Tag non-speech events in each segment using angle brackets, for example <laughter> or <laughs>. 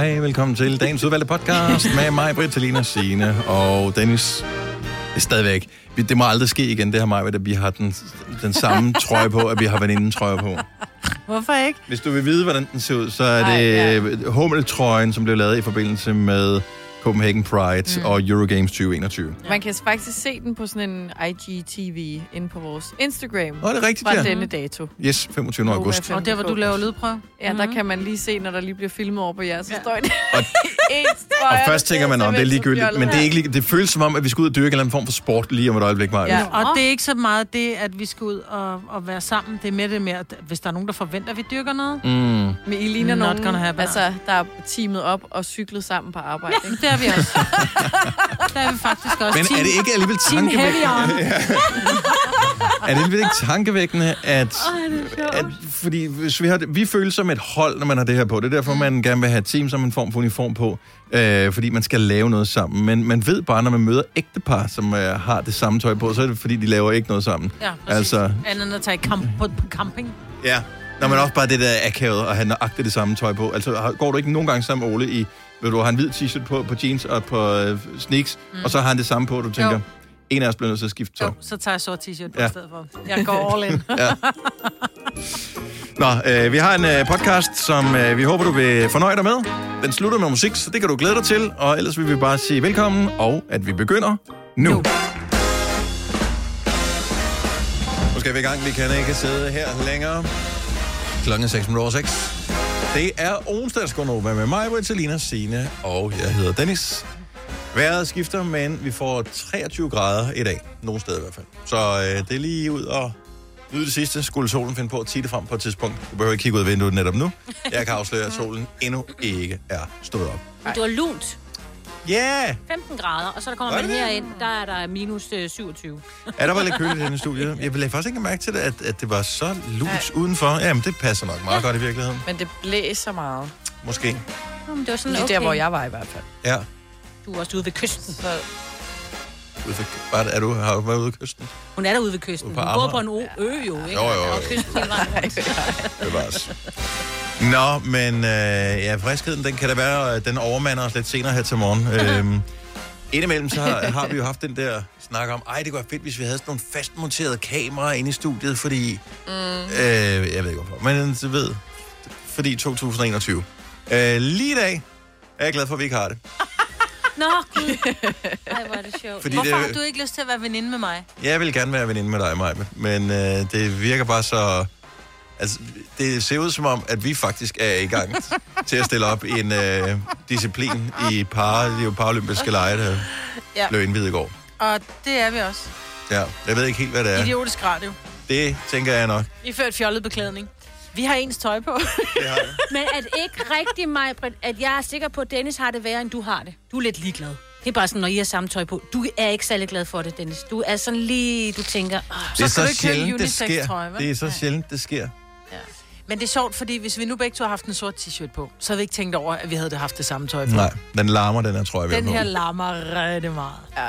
Hej, velkommen til dagens udvalgte podcast med mig, Britt, Talina, Signe og Dennis. Det er stadigvæk. Det må aldrig ske igen, det her mig, at vi har den, den samme trøje på, at vi har veninden trøje på. Hvorfor ikke? Hvis du vil vide, hvordan den ser ud, så er Ej, det ja. Hummeltrøjen, som blev lavet i forbindelse med Copenhagen Pride mm. og Eurogames 2021. Man kan faktisk se den på sådan en IGTV inde på vores Instagram. Nå, det er rigtigt, Fra ja. denne dato. Yes, 25. august. Og der, hvor du laver lydprøve? Ja, der kan man lige se, når der lige bliver filmet over på jer, så står det Og- <laughs> Og først tænker man, om det er ligegyldigt, men det, er ikke, lig- det føles som om, at vi skal ud og dyrke en eller anden form for sport lige om et øjeblik, Maja. Ja. Og det er ikke så meget det, at vi skal ud og, og være sammen. Det er med det med, at hvis der er nogen, der forventer, at vi dyrker noget. Mm. Men I ligner Not nogen, gonna happen. altså, der er teamet op og cyklet sammen på arbejde. Ja, ikke? det er vi også. <laughs> der er vi faktisk også. Men er det ikke alligevel Team Heavy tankevækkende? On. <laughs> Er det alligevel ikke tankevækkende, at, at fordi hvis vi, har, vi føles som et hold, når man har det her på. Det er derfor, man gerne vil have et team som en form for uniform på, øh, fordi man skal lave noget sammen. Men man ved bare, når man møder ægtepar, som øh, har det samme tøj på, så er det fordi, de laver ikke noget sammen. Ja, præcis. Altså, Andet end at tage kamp på, på camping. ja. Når man også bare det der akavet at have nøjagtigt det samme tøj på. Altså, går du ikke nogen gange sammen med Ole i, ved du, har en hvid t-shirt på, på jeans og på øh, sneaks, mm. og så har han det samme på, og du tænker, Jo. En af os bliver nødt til at skifte tøj. Jo, så tager jeg sort t-shirt på Ja. stedet for. Jeg går all in. Ja. Nå, øh, vi har en øh, podcast, som øh, vi håber, du vil fornøje dig med. Den slutter med musik, så det kan du glæde dig til. Og ellers vil vi bare sige velkommen, og at vi begynder nu. nu. Nu. Skal vi i gang. Vi kan ikke sidde her længere. Klokken er 6 minutter over 6. Det er onsdagsgonova med mig, Vitalina, Signe og jeg hedder Dennis. Vejret skifter, men vi får 23 grader i dag. Nogle steder i hvert fald. Så øh, det er lige ud og nyde det sidste. Skulle solen finde på at tige det frem på et tidspunkt. Du behøver ikke kigge ud af vinduet netop nu. Jeg kan afsløre, at solen endnu ikke er stået op. Men det var lunt. Ja! Yeah! 15 grader, og så der kommer Var man det det? herind, der er der minus øh, 27. Er der var lidt køligt i denne studie? <laughs> Jeg lagde faktisk ikke mærke til det, at, at det var så lunt udenfor. Jamen, det passer nok meget ja. godt i virkeligheden. Men det blæser meget. Måske. Jamen, det var sådan Lige okay. der, hvor jeg var i hvert fald. Ja. Du er også ude ved kysten. Så Ude var det, er du, har du været ude af kysten? Hun er der ude ved kysten. På Hun bor på en ø, ø jo, ikke? Jo, jo, jo. Og kysten hele vejen rundt. <laughs> Nå, men øh, ja, friskheden, den kan da være, at den overmander os lidt senere her til morgen. <laughs> øhm, indimellem så har, har vi jo haft den der snak om, ej, det kunne være fedt, hvis vi havde sådan nogle fastmonterede kameraer inde i studiet, fordi... Mm. Øh, jeg ved ikke hvorfor, men du ved, fordi 2021. Øh, lige i dag er jeg glad for, at vi ikke har det. Nå, gud. Ej, hvor er det sjovt. Fordi Hvorfor det, har du ikke lyst til at være veninde med mig? Jeg vil gerne være veninde med dig, Maja, men øh, det virker bare så... Altså, det ser ud som om, at vi faktisk er i gang <laughs> til at stille op i en øh, disciplin i par, jo paralympiske lege, der Ja. blev indvidet i går. Og det er vi også. Ja, jeg ved ikke helt, hvad det er. Idiotisk radio. Det tænker jeg nok. I ført fjollet beklædning. Vi har ens tøj på. Det har jeg. <laughs> Men er det ikke rigtigt, mig, at jeg er sikker på, at Dennis har det værre, end du har det? Du er lidt ligeglad. Det er bare sådan, når I har samme tøj på. Du er ikke særlig glad for det, Dennis. Du er sådan lige, du tænker... Oh. Det er skal så købe sjældent, det sker. Det er så Nej. sjældent, det sker. Men det er sjovt, fordi hvis vi nu begge to har haft en sort t-shirt på, så havde vi ikke tænkt over, at vi havde haft det samme tøj på. Nej, den larmer, den her, tror jeg, vi Den her larmer rigtig meget. ja,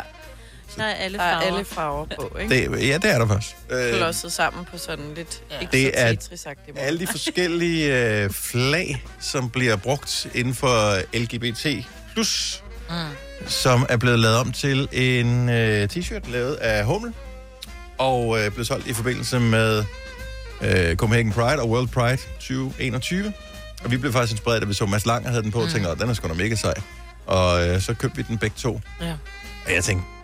Der er alle der er farver. alle farver på, <laughs> ikke? Det, ja, det er der faktisk. Øh, Klodset sammen på sådan lidt ja. Det er alle de forskellige <laughs> øh, flag, som bliver brugt inden for LGBT+, plus, mm. som er blevet lavet om til en øh, t-shirt lavet af Hummel, og øh, blev solgt i forbindelse med øh, Copenhagen Pride og World Pride 2021. Og vi blev faktisk inspireret, da vi så Mads Langer havde den på, og tænkte, "Åh, den er sgu da mega sej. Og øh, så købte vi den begge to. Ja. Og jeg tænkte, "Ah,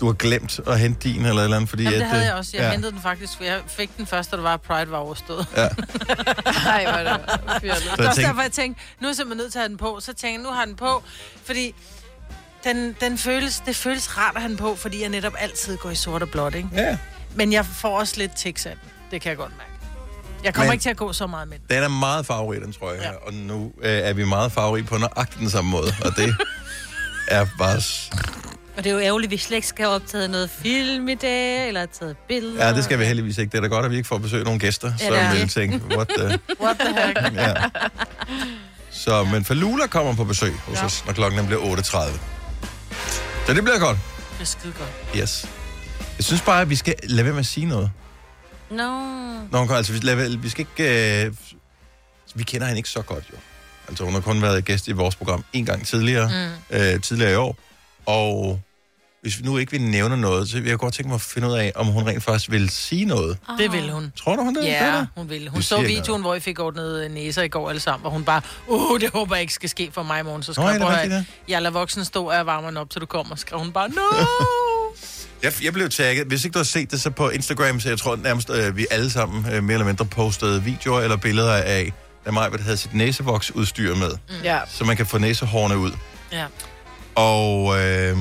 du har glemt at hente din eller et eller andet, fordi... Jamen, det at, havde øh, jeg også. Jeg ja. hentede den faktisk, for jeg fik den først, da det var, Pride var overstået. Ja. <laughs> Nej, hvor det. Så Det jeg også tænkte, derfor, jeg tænkte, nu er jeg simpelthen nødt til at have den på. Så tænkte jeg, nu har den på, fordi den, den føles, det føles rart at have den på, fordi jeg netop altid går i sort og blåt, ikke? ja, Men jeg får også lidt den. Det kan jeg godt mærke. Jeg kommer Men- ikke til at gå så meget med den. Den er meget farverig, den tror jeg. Ja. Og nu øh, er vi meget farverige på nøjagtigt den samme måde. Og det <laughs> er bare... Og det er jo ærgerligt, at vi slet ikke skal have optaget noget film i dag, eller have taget billeder. Ja, det skal vi heldigvis ikke. Det er da godt, at vi ikke får besøg nogle gæster, Ja, som vil tænke, what the... <laughs> What the heck? Ja. Så, men Falula kommer på besøg hos ja. os, når klokken bliver 8.30. Så det bliver godt. Det er skide godt. Yes. Jeg synes bare, at vi skal lade være med at sige noget. Nå. Nå, altså, vi, lad, være- vi skal ikke... Øh, vi kender hende ikke så godt, jo. Altså, hun har kun været gæst i vores program en gang tidligere, mm. øh, tidligere i år. Og hvis vi nu ikke vil nævne noget, så vil jeg godt tænke mig at finde ud af, om hun rent faktisk vil sige noget. Det vil hun. Tror du, hun det? Ja, det? hun vil. Hun Det så videoen, hvor I fik ordnet næser i går alle sammen, hvor hun bare, uh, det håber jeg ikke skal ske for mig i morgen. Så skrev Nå, jeg, det "Prøv at høre, jeg lader voksen stå, og jeg varmer den op, til du kommer. Skrev hun bare, no! <laughs> Jeg, jeg blev tagget. Hvis ikke du har set det, så på Instagram, så jeg tror nærmest, øh, vi alle sammen øh, mere eller mindre postede videoer eller billeder af, da Majbert havde sit næsevoksudstyr med, mm. Ja. så man kan få næsehårene ud. ja. Og, øh,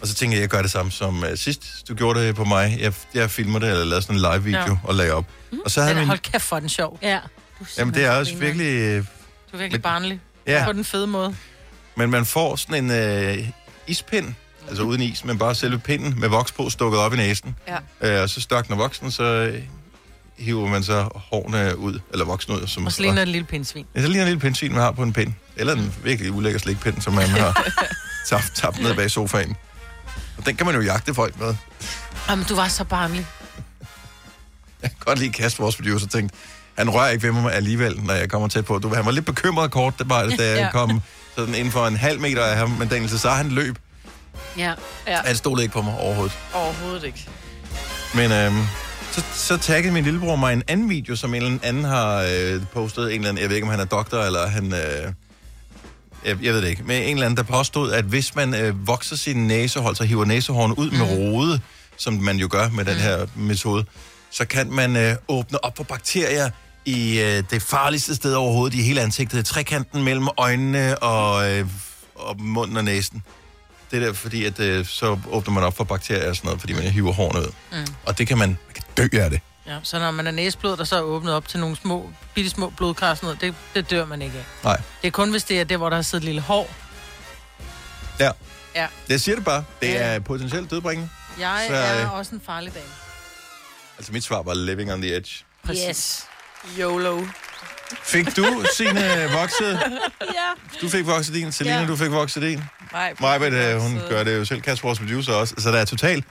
og så tænkte jeg, at jeg gør det samme som øh, sidst. Du gjorde det på mig. Jeg, jeg filmer det, eller lavede sådan en live-video Ja. og lagde op. Mm. Og så havde Den er, min... hold kæft for den sjov. Ja. Du Jamen, det er også simpelthen virkelig... Øh, Du er virkelig Men- barnlig. ja, På den fede måde. men man får sådan en øh, ispind, altså uden is, men bare selve pinden med voks på stukket op i næsen. Ja. Øh, og så størkner voksen, så øh, hiver man så hårene ud, eller voksen ud. Som, Og så ligner det et lille pindsvin. Ja, så ligner en lille pindsvin, man har på en pind. Eller en virkelig ulækker slikpind, som man har <laughs> tabt, tabt ned bag sofaen. Og den kan man jo jagte folk med. Jamen, du var så barnlig. Jeg kan godt lide Kasper, vores producer, tænkte, han rører ikke ved mig alligevel, når jeg kommer tæt på. Du, han var lidt bekymret kort, det bare, da <laughs> jeg Ja. kom sådan inden for en halv meter af ham, men Daniel, så han løb. Ja. Ja. Han stod ikke på mig overhovedet. Overhovedet ikke. Men øhm, så, så taggede min lillebror mig en anden video, som en eller anden har øh, postet. En eller anden, jeg ved ikke, om han er doktor, eller han... Øh, jeg, jeg ved det ikke. Men en eller anden, der påstod, at hvis man øh, vokser sin næsehold, så hiver næsehårene ud mm. med rode, som man jo gør med den her metode, så kan man øh, åbne op for bakterier i øh, det farligste sted overhovedet i hele ansigtet. Trekanten mellem øjnene og, øh, og munden og næsen. Det er der, fordi at, øh, så åbner man op for bakterier og sådan noget, fordi man hiver hårene ud. Mm. Og det kan man, man kan dø af det. Ja, så når man er næsblod, der så er åbnet op til nogle små, bitte små blodkar sådan noget, det, det dør man ikke af. Nej. Det er kun, hvis det er det, hvor der har siddet et lille hår. Ja. Ja. Jeg siger det bare. Det Ja. er potentielt dødbringende. Jeg Så, er øh, også en farlig dame. Altså mit svar var living on the edge. Præcis. Yes. YOLO. Fik du sine vokset? <laughs> Ja. Du fik vokset din. Selina, Ja. du fik vokset din. Nej, Majbet, øh, hun gør det jo selv. Kasper, vores producer også. Så der er totalt...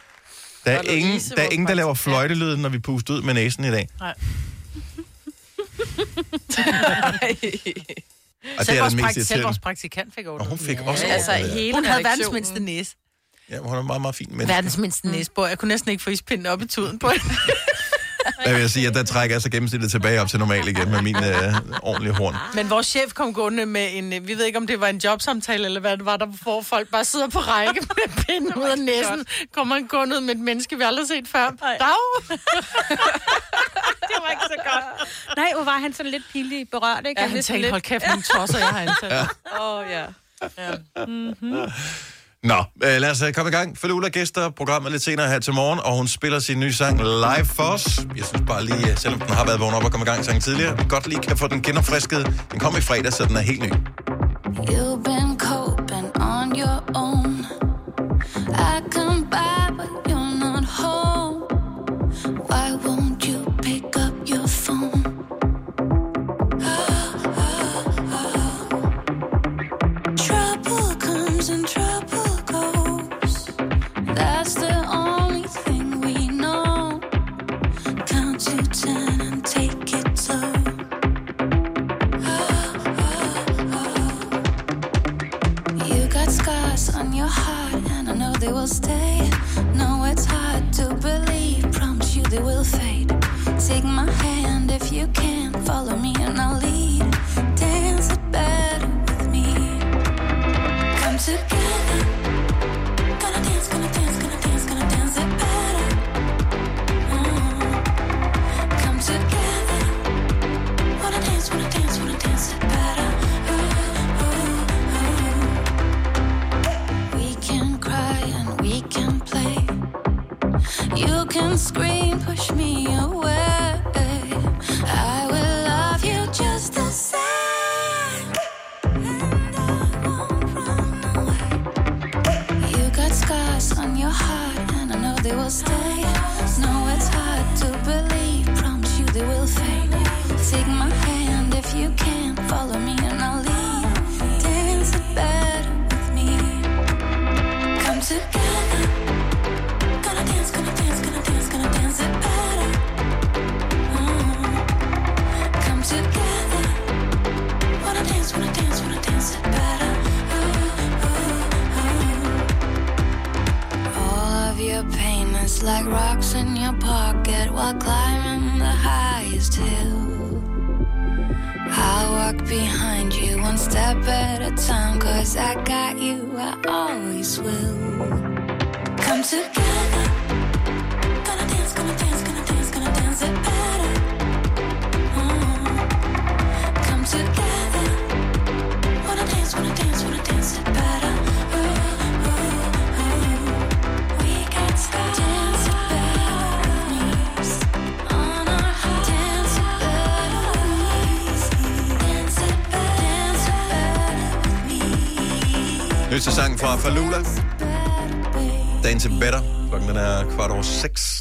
Der er, Og Louise, ingen, der, er ingen, der laver praktikant. fløjtelyd, når vi puster ud med næsen i dag. Nej. <laughs> Og det Selv er vores, den mest selv vores praktikant fik Og ordnet. hun fik Ja. også Altså, ordnet det. hele Hun havde verdens mindste næse. Ja, hun er meget, meget fin menneske. Verdens mindste næsebor. Jeg kunne næsten ikke få ispinden op i tuden på. <laughs> Jeg vil sige, at der trækker jeg så gennemsnittet tilbage op til normal igen med min øh, ordentlige horn. Men vores chef kom gående med en, øh, vi ved ikke om det var en jobsamtale, eller hvad det var, der hvor folk bare sidder på række med pinden ud af næsen. Kommer han gående ud med et menneske, vi aldrig har set før. Dag! <laughs> Det var ikke så godt. Nej, hvor var han sådan lidt pinlig berørt, ikke? Ja, han tænkte, hold kæft, nogle tosser, jeg har ansat. Ja. Åh, oh, ja. Nå, øh, lad os øh, komme i gang. Følg Ulla gæster programmet lidt senere her til morgen, og hun spiller sin nye sang live for os. Jeg synes bare lige, øh, selvom den har været vågen op og kommet i gang sangen tidligere, vi godt lige kan få den genopfrisket. Den kom i fredag, så den er helt ny. You've been coping on your own.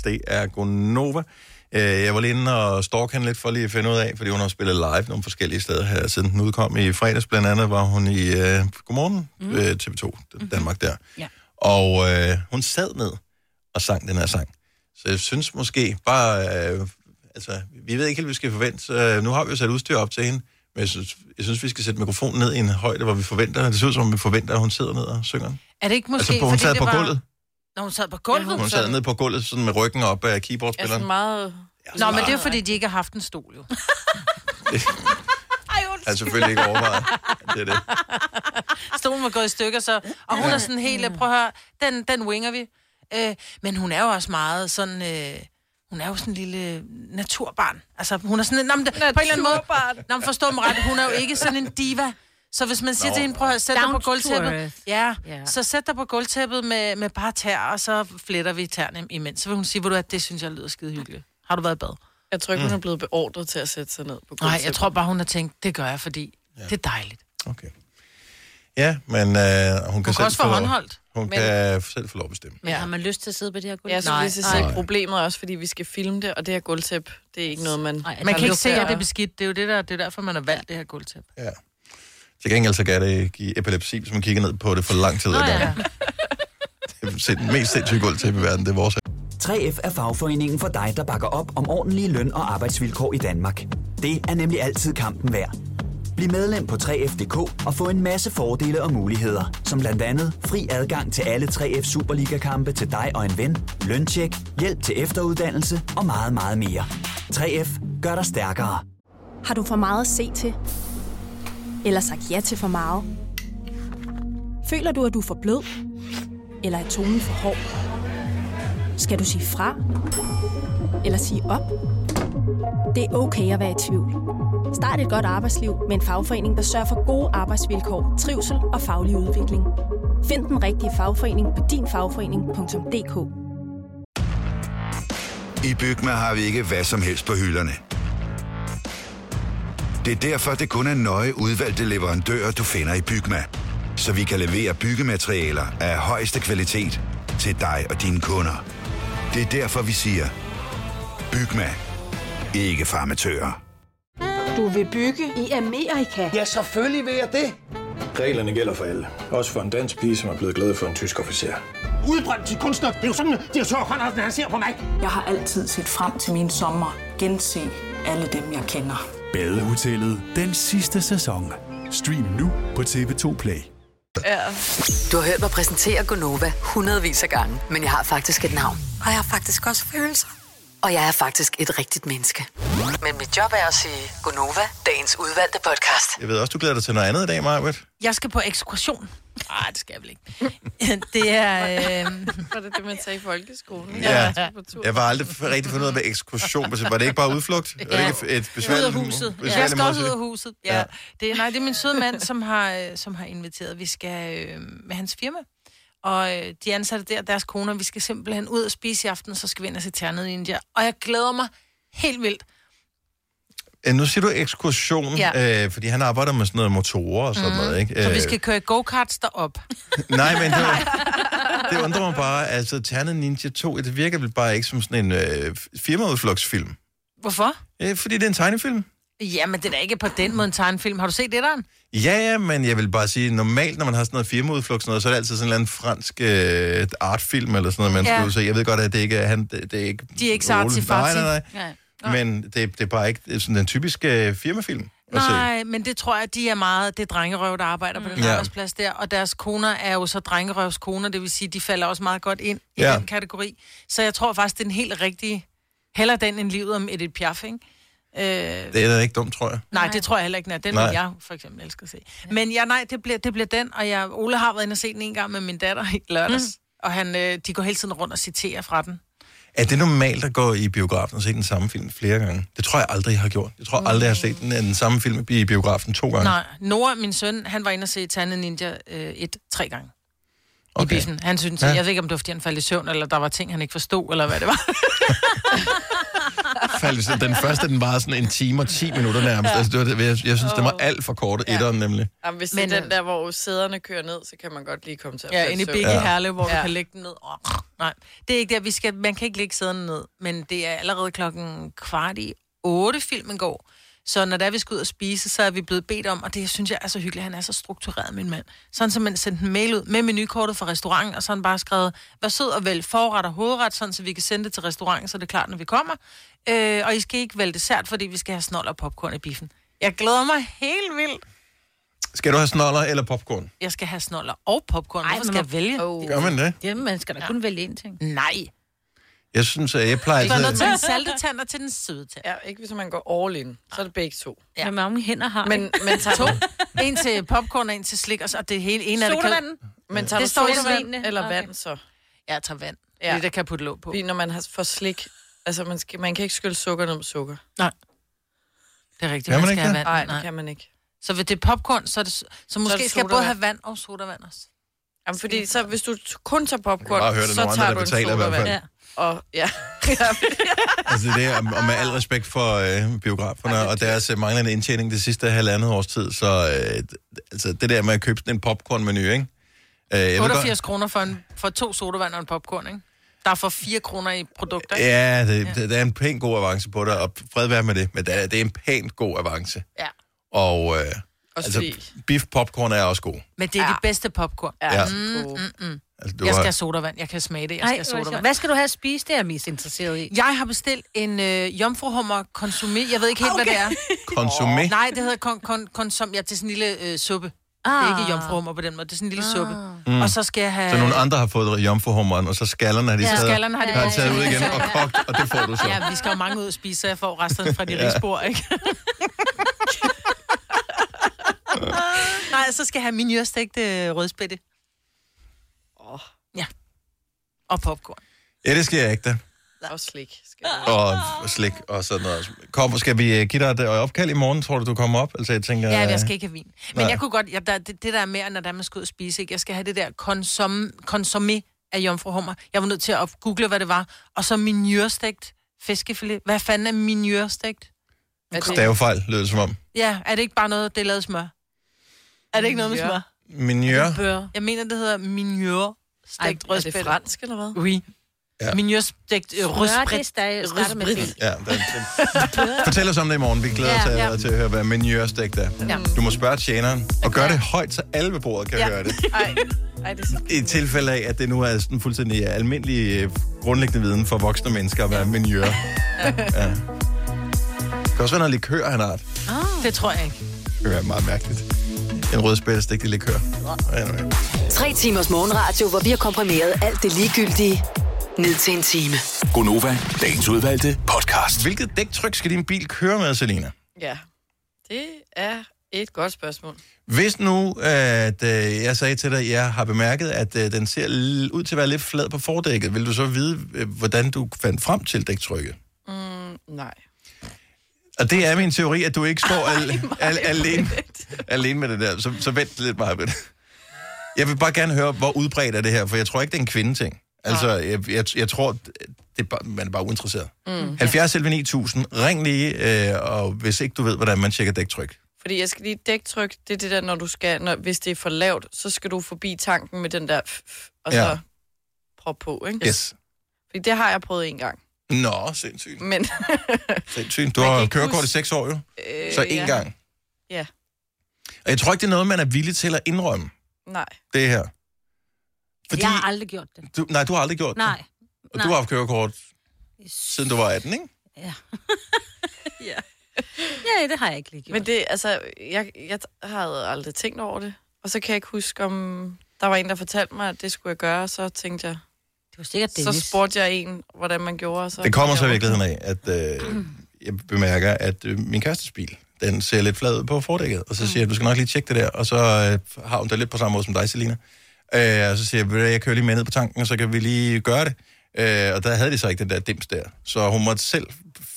Seks. Det er Gonova. Øh, Jeg var lige inde og stalk hende lidt for lige at finde ud af, fordi hun har spillet live nogle forskellige steder her, siden den udkom i fredags. Blandt andet var hun i uh, Godmorgen, mm. uh, TV2 Danmark der. Ja. Og uh, hun sad ned og sang den her sang. Så jeg synes måske bare, uh, altså, vi ved ikke helt, hvad vi skal forvente. Uh, nu har vi jo sat udstyr op til hende, men jeg synes, jeg synes, vi skal sætte mikrofonen ned i en højde, hvor vi forventer, det ser ud som om, vi forventer, at hun sidder ned og synger. Er det ikke måske, Altså, hun fordi sad det på var... gulvet. Når hun sad på gulvet? Hun sad ned på gulvet, sådan med ryggen op af er keyboardspilleren. sådan meget... Nå, men det er fordi, de ikke har haft en stol, jo. <laughs> Jeg har selvfølgelig ikke overvejet. Det er det. Stolen var gået i stykker, så... Og hun er sådan helt... Prøv at høre, den, den winger vi. Øh, men hun er jo også meget sådan... Øh, hun er jo sådan en lille naturbarn. Altså, hun er sådan en... Nå, men, det- på en eller anden måde... Nå, men forstå mig ret. Hun er jo ikke sådan en diva. Så hvis man siger Nå. til hende, prøv at sætte dig på gulvtæppet. Ja, Ja. så sæt dig på gulvtæppet med, med bare tær, og så fletter vi tæerne imens. Så vil hun sige, ved du at det synes jeg lyder skide hyggeligt. Har du været i bad? Jeg tror ikke, hun er blevet beordret til at sætte sig ned på Nej, jeg gulvtæppet. tror bare, hun har tænkt, det gør jeg, fordi ja. det er dejligt. Okay. Ja, men øh, hun kan, Hun kan selv også få håndholdt. Hun Men- kan selv få lov at bestemme. Men har man lyst til at sidde på det her gulv? Ja, så Nej, hvis jeg nej. problemet er også, fordi vi skal filme det, og det her gulvtæp, det er ikke noget, man... Nej, Man kan ikke se, at det er beskidt. Det er jo det, der, det er derfor, man har valgt det her gulvtæppe. Ja. Til gengæld så kan det give epilepsi, hvis man kigger ned på det for lang tid. ad gangen. Det er det mest sindssyge gulv til i verden, det er vores. 3F er fagforeningen for dig, der bakker op om ordentlige løn- og arbejdsvilkår i Danmark. Det er nemlig altid kampen værd. Bliv medlem på 3F.dk og få en masse fordele og muligheder, som blandt andet fri adgang til alle 3F Superliga-kampe til dig og en ven, løntjek, hjælp til efteruddannelse og meget, meget mere. 3F gør dig stærkere. Har du for meget at se til? Eller sagt ja til for meget? Føler du, at du er for blød? Eller er tonen for hård? Skal du sige fra? Eller sige op? Det er okay at være i tvivl. Start et godt arbejdsliv med en fagforening, der sørger for gode arbejdsvilkår, trivsel og faglig udvikling. Find den rigtige fagforening på dinfagforening.dk I Bygma har vi ikke hvad som helst på hylderne. Det er derfor, det kun er nøje udvalgte leverandører, du finder i Bygma. Så vi kan levere byggematerialer af højeste kvalitet til dig og dine kunder. Det er derfor, vi siger, Bygma. Ikke farmatører. Du vil bygge i Amerika? Ja, selvfølgelig vil jeg det. Reglerne gælder for alle. Også for en dansk pige, som er blevet glad for en tysk officer. Udbrændt til kunstner. Det er jo sådan, at de har tørt, han ser på mig. Jeg har altid set frem til min sommer. Gense alle dem, jeg kender. Badehotellet den sidste sæson. Stream nu på TV2 Play. Ja. Du har hørt mig præsentere Gonova hundredvis af gange, men jeg har faktisk et navn. Og jeg har faktisk også følelser. Og jeg er faktisk et rigtigt menneske. Men mit job er at sige Gonova, dagens udvalgte podcast. Jeg ved også, du glæder dig til noget andet i dag, Marvitt. Jeg skal på ekskursion. Nej, det skal jeg vel ikke. <laughs> det er... Øh... Var det det, man sagde i folkeskolen? Ja. Tur. Jeg var aldrig rigtig fundet ud af, hvad ekskursion var. Var det ikke bare udflugt? Var det ikke et Ud besværligt af huset. Ja, jeg skal også ud af huset. Ja. Ja. ja. Det, er, nej, det er min søde mand, som har, øh, som har inviteret. Vi skal øh, med hans firma. Og øh, de ansatte der, deres koner, vi skal simpelthen ud og spise i aften, så skal vi ind og se Ternet i India. Og jeg glæder mig helt vildt. Øh, Nu siger du ekskursion, Ja. øh, fordi han arbejder med sådan noget motorer og sådan mm. noget, ikke? Så vi Øh, skal køre go-karts derop. <laughs> Nej, men det, var, <laughs> det undrer mig bare. Altså, Ternet Ninja 2, det virker vel bare ikke som sådan en øh, firmaudflugtsfilm. Hvorfor? Øh, fordi det er en tegnefilm. Jamen, det er da ikke på den måde en tegnefilm. Har du set det der? Ja, ja, men jeg vil bare sige, normalt, når man har sådan noget firmaudflugt, sådan noget, så er det altid sådan en fransk øh, artfilm eller sådan noget, man Ja. skal se. Jeg ved godt, at det ikke er han, det, det er ikke... De er ikke så artsy Nej, nej, nej. Nej. Men det, det er bare ikke det er sådan den typiske øh, firmafilm. Nej, men det tror jeg, de er meget, det er drengerøv, der arbejder på den Ja. ja. arbejdsplads der, og deres koner er jo så drengerøvskoner, det vil sige, de falder også meget godt ind i Ja. ja. den kategori. Så jeg tror faktisk, det er en helt rigtig, heller den end livet om Edith Piaf, ikke? Øh, Det er da ikke dumt, tror jeg. nej, det tror jeg heller ikke, den er. Den Nej. vil jeg for eksempel elske at se. Men ja, nej, det bliver, det bliver den, og jeg, Ole har været inde og se den en gang med min datter i lørdags, mm. og han, øh, de går hele tiden rundt og citerer fra den. Er det normalt at gå i biografen og se den samme film flere gange? Det tror jeg aldrig, jeg har gjort. Jeg tror aldrig, jeg har set den, øh, den samme film i biografen to gange. Nej, Nora, min søn, han var inde og se Tande Ninja øh, et tre gange. Okay. I biffen. Han synes, Ja. ja. jeg ved ikke, om det var, fordi han faldt i søvn, eller der var ting, han ikke forstod, eller hvad det var. <laughs> Faldt, så den første, den var sådan en time og 10 minutter nærmest. Altså, det var, jeg, jeg synes, det var alt for kort, ja. etteren nemlig. Jamen, hvis Men, det er øh, den der, hvor sæderne kører ned, så kan man godt lige komme til at Ja, inde i. Bigge Ja. ja. Herlev, hvor ja. Ja. du kan lægge den ned. Oh, nej, det er ikke der. Vi skal, man kan ikke lægge sæderne ned, men det er allerede klokken kvart i otte, filmen går. Så når der vi skal ud og spise, så er vi blevet bedt om, og det synes jeg er så hyggeligt, han er så struktureret, min mand. Sådan som man sendte en mail ud med menukortet fra restauranten, og så han bare skrevet, vær sød og vælg forret og hovedret, sådan så vi kan sende det til restauranten, så det er klart, når vi kommer. Øh, og I skal ikke vælge dessert, fordi vi skal have snold og popcorn i biffen. Jeg glæder mig helt vildt. Skal du have snoller eller popcorn? Jeg skal have snoller og popcorn. Hvorfor skal man jeg vælge? Oh. Gør man det? Jamen, man skal da kun vælge én ting. Nej. Jeg synes, at jeg plejer Det var noget til den salte tand og til den søde tand. Ja, ikke hvis man går all in. Så er det begge to. Ja. Hvor mange hænder har Men, I? men tager To. <laughs> En til popcorn og en til slik, og så det hele en af det kan... Men tager Det du står i sodavand eller Okay. vand så? Ja, jeg tager vand. Ja. Det der kan putte låg på. Fordi når man har for slik, altså man, skal, man kan ikke skylle sukker ned med sukker. Nej. Det er rigtigt, Kan man man ikke skal have vand. Nej, det kan man ikke. Så hvis det er popcorn, så, er det, så måske det skal jeg både have vand og sodavand også. Jamen, fordi så, hvis du kun tager popcorn, så tager du en betaler i hvert fald. sodavand. Ja. Og, ja. <laughs> Altså det er, og med al respekt for øh, biograferne Ej, og deres øh, manglende indtjening det sidste halvandet års tid, så øh, altså det der med at købe sådan en popcorn-menu, ikke? Øh, jeg ved 88 kroner for, en, for to sodavand og en popcorn, ikke? Der er for 4 kroner i produkter, ikke? Ja, det, det, der er en pæn god avance på det, og fred være med det, men det er, det er en pænt god avance. Ja. Og øh, Også altså, fordi, beef popcorn er også god. Men det er Ja. de bedste popcorn. ja, Ja. ja. gode. Altså, du Jeg skal har, have sodavand. Jeg kan smage det. Jeg Ej, skal have det sjovt. sodavand. Hvad skal du have at spise? Det er jeg mest interesseret i. Jeg har bestilt en øh, jomfruhummer konsumé. Jeg ved ikke helt, okay. hvad det er. <laughs> konsumé. Nej, det hedder kon, kon, konsum. Ja, det er sådan en lille øh, suppe. Ah. Det er ikke jomfruhummer på den måde. Det er sådan en lille ah. suppe. Mm. Og så skal jeg have... Så nogle andre har fået jomfruhummeren, og så skallerne har de Ja, taget, skallerne har de har taget ud igen og kogt, og det får du så. Ja, vi skal jo mange ud og spise, så jeg får resterne fra de Ja. ja. rigsbord, ikke? <laughs> Nej, så skal jeg have min øh, rødspætte. Åh, Ja. Og popcorn. Ja, det skal jeg ikke da. og slik. Skal du. Og slik og sådan noget. Kom, skal vi øh, give dig et øh, opkald i morgen, tror du, du kommer op? Altså, jeg tænker... Ja, jeg skal ikke have vin. Men nej. jeg kunne godt, jeg, der, det, det der med, når der man skal ud og spise, ikke? jeg skal have det der konsum, konsumé af jomfruhummer. Jeg var nødt til at google, hvad det var. Og så minjørstegt fiskefilet. Hvad fanden er minjørstegt? Er Stavefejl, lød det som om. Ja, er det ikke bare noget, det er lavet smør? Er det ikke noget med smør? Minjør. Bør. Jeg mener, det hedder minjør. Ej, Stegt er det rødspætte. fransk, eller hvad? Oui. Ja. Ja. Minjørstegt øh, det det. Ja, Fortæl os om det i morgen. Vi glæder os Ja, ja, til at høre, hvad minjørstegt er. Ja. Du må spørge tjeneren, og gør det højt, så alle ved bordet kan Ja. høre det. <laughs> Ej, ej, det er. I tilfælde af, at det nu er sådan fuldstændig almindelig øh, grundlæggende viden for voksne mennesker, hvad minjør. Ja. ja. Det kan også være noget likør, han har. Det Det tror jeg ikke. kan være meget mærkeligt. En rødspættestik likør. Anyway. Tre timers morgenradio, hvor vi har komprimeret alt det ligegyldige ned til en time. Gonova, dagens udvalgte podcast. Hvilket dæktryk skal din bil køre med, Selina? Ja, det er et godt spørgsmål. Hvis nu, at øh, jeg sagde til dig, at jeg har bemærket, at øh, den ser ud til at være lidt flad på fordækket, vil du så vide, øh, hvordan du fandt frem til dæktrykket? Mm, nej. Og det er min teori, at du ikke står al- al- alene, alene med det der. Så, så vent lidt meget med det. Jeg vil bare gerne høre, hvor udbredt er det her, for jeg tror ikke, det er en kvindeting. Altså, jeg, jeg, jeg tror, det er bare, man er bare uinteresseret. Mm. 70 11 9000, ring lige, øh, og hvis ikke du ved, hvordan man tjekker dæktryk. Fordi jeg skal lige dæktryk, det er det der, når du skal, når, hvis det er for lavt, så skal du forbi tanken med den der, f- f- og Ja. så prop på, ikke? Yes. Fordi det har jeg prøvet en gang. Nå, sindssygt. Men, <laughs> sindssygt. Du har kørekort i seks år jo, øh, så én ja. gang. Ja, Og jeg tror ikke, det er noget, man er villig til at indrømme, nej. det her. Fordi... Jeg har aldrig gjort det. Du, nej, du har aldrig gjort Nej. det. Og nej. du har haft kørekort, siden du var 18, ikke? <laughs> Ja. Ja, det har jeg ikke lige gjort. Men det, altså, jeg, jeg havde aldrig tænkt over det. Og så kan jeg ikke huske, om der var en, der fortalte mig, at det skulle jeg gøre. Så tænkte jeg... Var sikkert Så Dennis. spurgte jeg en, hvordan man gjorde. Så Det kommer så i virkeligheden af, at øh, jeg bemærker, at øh, min kærestes bil, den ser lidt flad ud på fordækket. Og så siger jeg, du skal nok lige tjekke det der. Og så øh, har hun det lidt på samme måde som dig, Selina. Øh, og så siger jeg, "Ved du hvad, jeg kører lige med ned på tanken, og så kan vi lige gøre det. Øh, og der havde de så ikke den der dims der. Så hun måtte selv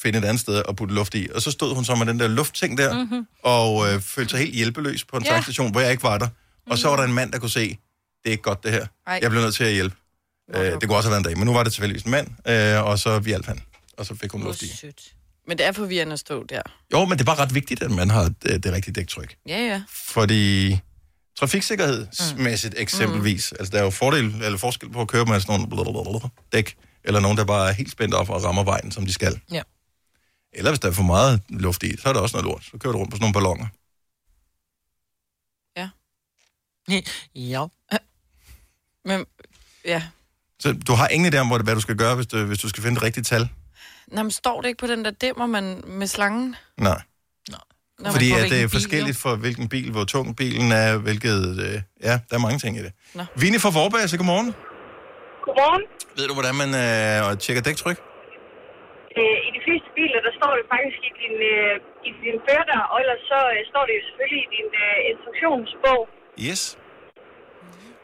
finde et andet sted at putte luft i. Og så stod hun så med den der luftting der, mm-hmm. og øh, følte sig helt hjælpeløs på en Ja. tankstation, hvor jeg ikke var der. Og så var der en mand, der kunne se, det er ikke godt det her. Ej. Jeg blev nødt til at hjælpe. Øh, det kunne også have været en dag, men nu var det tilfældigvis en mand, øh, og så hjalp han. Og så fik hun luft i. Sødt. Men det er forvirrende at stå der. Jo, men det er bare ret vigtigt, at man har det, det rigtige dæktryk. Ja, ja. Fordi trafiksikkerhedsmæssigt eksempelvis, mm. altså der er jo fordel, eller forskel på at køre med sådan nogle dæk, eller nogen, der bare er helt spændt op og rammer vejen, som de skal. Ja. Eller hvis der er for meget luft i, så er der også noget lort. Så kører du rundt på sådan nogle ballonger. Ja. <laughs> Men, ja. Så du har ingen idé om, hvad du skal gøre, hvis du, hvis du skal finde det rigtige tal? Nå, men står det ikke på den der dimmer, man med slangen? Nej. Når Fordi at det er forskelligt for hvilken bil, hvor tung bilen er, hvilket... Øh, ja, der er mange ting i det. Nå. Vine fra Vorbasse, godmorgen. Godmorgen. Ved du, hvordan man øh, tjekker dæktryk? Øh, I de fleste biler, der står det faktisk i din, øh, i din fører, og ellers så øh, står det jo selvfølgelig i din øh, instruktionsbog. Yes.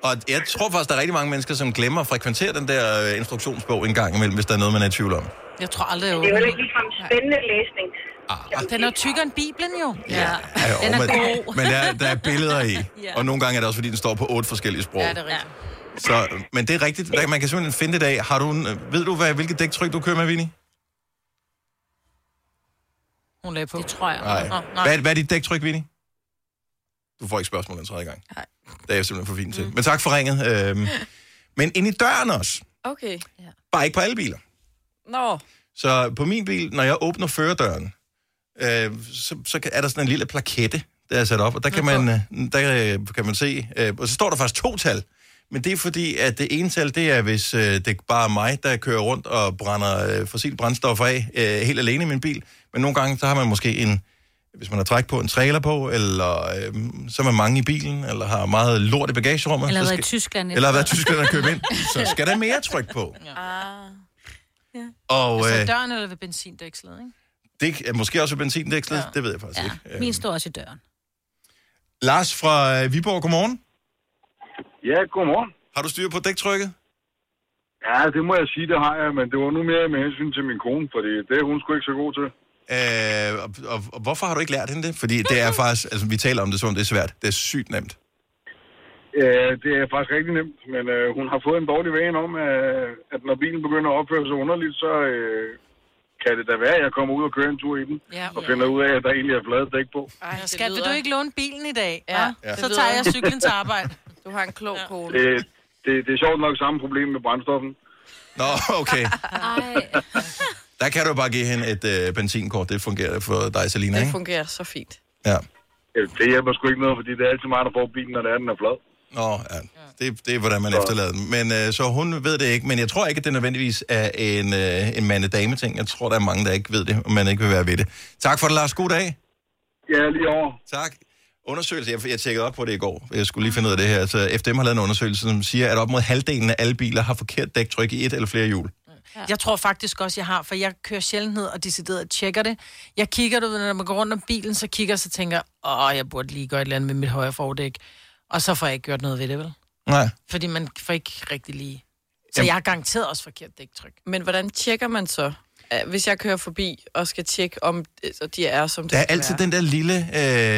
Og jeg tror faktisk, der er rigtig mange mennesker, som glemmer at frekventere den der øh, instruktionsbog en gang imellem, hvis der er noget, man er i tvivl om. Jeg tror aldrig, jeg Det er jo ikke ligefrem spændende læsning. Ah, Den er tykkere end Bibelen jo. Ja. ja, jo, Den er men, god. men der, der er billeder i. <laughs> Ja. Og nogle gange er det også, fordi den står på otte forskellige sprog. Ja, det er rigtigt. Så, men det er rigtigt. Der- Man kan simpelthen finde det af. Har du en, ved du, hvad, hvilket dæktryk du kører med, Vinnie? Hun lagde på. Det tror jeg. Nej. Nå, nej. Hvad, hvad er dit dæktryk, Vinnie? Du får ikke spørgsmål den tredje gang. Nej. Det er jeg simpelthen for fint til. Men tak for ringet. Øhm, men ind i døren også. Okay. Bare ikke på alle biler. Nå. Så på min bil, når jeg åbner førerdøren, øh, så, så er der sådan en lille plakette, der er sat op, og der kan man, øh, der øh, kan man se, øh, og så står der faktisk to tal, men det er fordi, at det ene tal, det er, hvis øh, det er bare mig, der kører rundt og brænder øh, fossilt brændstoffer af, øh, helt alene i min bil, men nogle gange, så har man måske en, hvis man har træk på, en trailer på, eller øh, så er man mange i bilen, eller har meget lort i bagagerummet. Eller så været i Tyskland. Eller har været i Tyskland og købe ind, <laughs> så skal der mere tryk på. Ah. Og Altså øh, døren eller ved benzindækslet, ikke? det er måske også benzindækslet, ja. det ved jeg faktisk ikke. Min står også i døren. Lars fra øh, Viborg, godmorgen. Ja, godmorgen. Har du styr på dæktrykket? Ja, det må jeg sige, det har jeg, men det var nu mere med hensyn til min kone, fordi det er hun sgu ikke så god til. Øh, og, og, og hvorfor har du ikke lært hende det? Fordi det er faktisk, altså vi taler om det som om det er svært. Det er sygt nemt. Øh, det er faktisk rigtig nemt, men øh, hun har fået en dårlig vane om, øh, at når bilen begynder at opføre sig underligt, så øh, kan det da være, at jeg kommer ud og kører en tur i den, Ja. og finder ud af, at der egentlig er flade dæk på. Ej, Skat, vil du ikke låne bilen i dag? Ja. Ja. Så tager jeg cyklen til arbejde. <laughs> Du har en klog ja. kone. Det, det, det er sjovt nok samme problem med brændstoffen. Nå, okay. <laughs> Der kan du bare give hende et øh, benzinkort. Det fungerer for dig, Selina, Det ikke? fungerer så fint. Ja. Det hjælper sgu ikke noget, fordi det er altid mig, der får bilen, når det er, den er flad. Nå, ja. Det, det er, hvordan man efterlader den. Men øh, så hun ved det ikke. Men jeg tror ikke, at det nødvendigvis er en, øh, en mande-dame-ting. Jeg tror, der er mange, der ikke ved det, og man ikke vil være ved det. Tak for det, Lars. God dag. Ja, lige over. Tak. Undersøgelse, jeg, jeg tjekkede op på det i går. Jeg skulle lige finde ud af det her. Så FDM har lavet en undersøgelse, som siger, at op mod halvdelen af alle biler har forkert dæktryk i et eller flere hjul. Ja. Jeg tror faktisk også, jeg har, for jeg kører sjældent ned og decideret tjekker det. Jeg kigger, du ved, når man går rundt om bilen, så kigger jeg, så tænker åh, jeg burde lige gøre et eller andet med mit højre fordæk. Og så får jeg ikke gjort noget ved det, vel? Nej. Fordi man får ikke rigtig lige... Så jeg har garanteret også forkert dæktryk. Men hvordan tjekker man så, hvis jeg kører forbi og skal tjekke, om øh, så de er, som de Der er altid være? den der lille,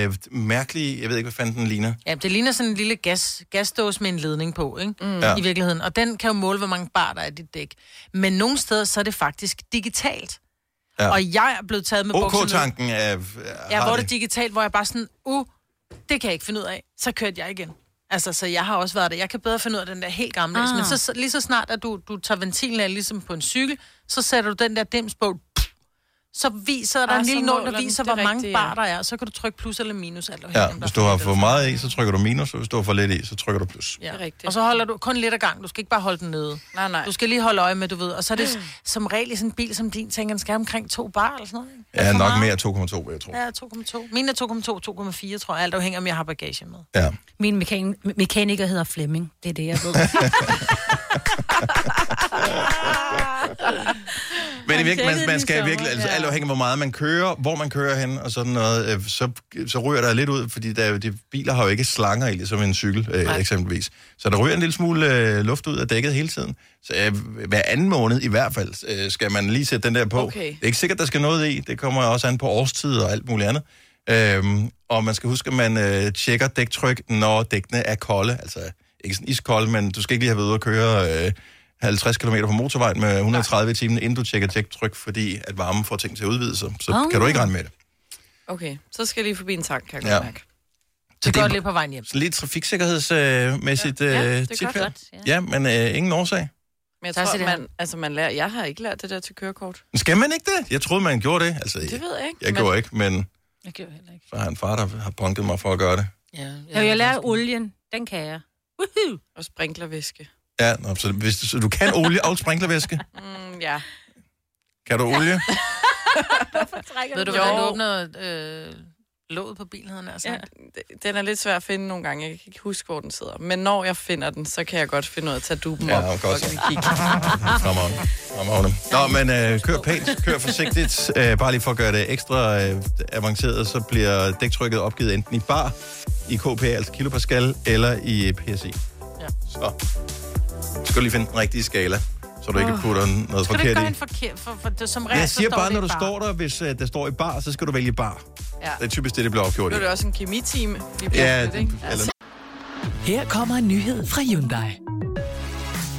øh, mærkelige, jeg ved ikke, hvad fanden den ligner. Ja, det ligner sådan en lille gas, gasdåse med en ledning på, ikke? Mm. Ja. I virkeligheden. Og den kan jo måle, hvor mange bar der er i dit dæk. Men nogle steder, så er det faktisk digitalt. Ja. Og jeg er blevet taget med bukserne. OK-tanken er... Ja, hvor det digitalt, hvor jeg bare sådan, uh, det kan jeg ikke finde ud af. Så kørte jeg igen. Altså, så jeg har også været der. Jeg kan bedre finde ud af den der helt gamle. Ah. Men så, lige så snart, at du, du tager ventilen af, ligesom på en cykel, så sætter du den der dims på, så viser der Ah, en lille nål, der viser, er hvor mange rigtigt, bar der er. Så kan du trykke plus eller minus. Alt Ja, der hvis du har for meget i, så trykker du minus, og hvis du har for lidt i, så trykker du plus. Ja. Det er rigtigt. Og så holder du kun lidt ad gang. Du skal ikke bare holde den nede. Nej, nej. Du skal lige holde øje med, du ved. Og så er det som regel i sådan en bil som din, tænker, den skal have omkring to bar eller sådan noget. ikke? Ja, nok meget? mere 2,2, vil jeg tro. Ja, 2,2. Mine er 2,2, 2,4, tror jeg. Alt afhænger af, om jeg har bagage med. Ja. Min mekan- mekaniker hedder Flemming. Det er det, jeg ved. <laughs> Men i virkeligheden, man, man skal virkelig, altså alt afhængig af, hvor meget man kører, hvor man kører hen og sådan noget, øh, så, så ryger der lidt ud, fordi der, er de biler har jo ikke slanger i, ligesom en cykel øh, eksempelvis. Så der ryger en lille smule øh, luft ud af dækket hele tiden. Så øh, hver anden måned i hvert fald øh, skal man lige sætte den der på. Okay. Det er ikke sikkert, der skal noget i. Det kommer også an på årstid og alt muligt andet. Øhm, og man skal huske, at man øh, tjekker dæktryk, når dækkene er kolde. Altså ikke sådan iskolde, men du skal ikke lige have været ude at køre øh, 50 km på motorvejen med 130 i timen, inden du tjekker dæktryk, fordi at varmen får ting til at udvide sig. Så Oh. kan du ikke regne med det. Okay, så skal jeg lige forbi en tank, kan jeg Ja. godt mærke. Det går lidt på vejen hjem. Så lidt trafiksikkerhedsmæssigt Ja, øh, det er tip godt. her. Godt, ja. men øh, ingen årsag. Men jeg tror, man, altså man lærer, jeg har ikke lært det der til kørekort. Skal man ikke det? Jeg troede, man gjorde det. Altså, Det ved jeg ikke. Jeg men- gjorde ikke, men Jeg gør heller ikke. så har jeg en far, der har punket mig for at gøre det. Ja, Ja, jeg lærer olien. Den kan jeg. Woohoo! Og sprinklervæske. Ja, nå, så, hvis du, så du kan olie og sprinklervæske. Mm, ja. Kan du olie? <laughs> Ved du, hvordan du åbner øh, låget på bilen, havde altså? Ja, den er lidt svær at finde nogle gange. Jeg kan ikke huske, hvor den sidder. Men når jeg finder den, så kan jeg godt finde ud af at tage duben Ja, op. godt. og kigge. <laughs> Fremragende. Fremragende. Nå, men øh, kør pænt, kør forsigtigt. Øh, bare lige for at gøre det ekstra øh, avanceret, så bliver dæktrykket opgivet enten i bar, i kPa, altså kilopascal, eller i PSI. Ja. Så skal du lige finde den rigtige skala, så du ikke Åh. putter noget Skal du ikke forkert gøre i. en forkert? For, for, det, som regel, Jeg så siger står bare, når du bar. står der, hvis øh, der står i bar, så skal du vælge bar. Ja. Det er typisk det, det bliver opgjort Nu i. er det også en kemitime. lige Ja, ikke? eller Her kommer en nyhed fra Hyundai.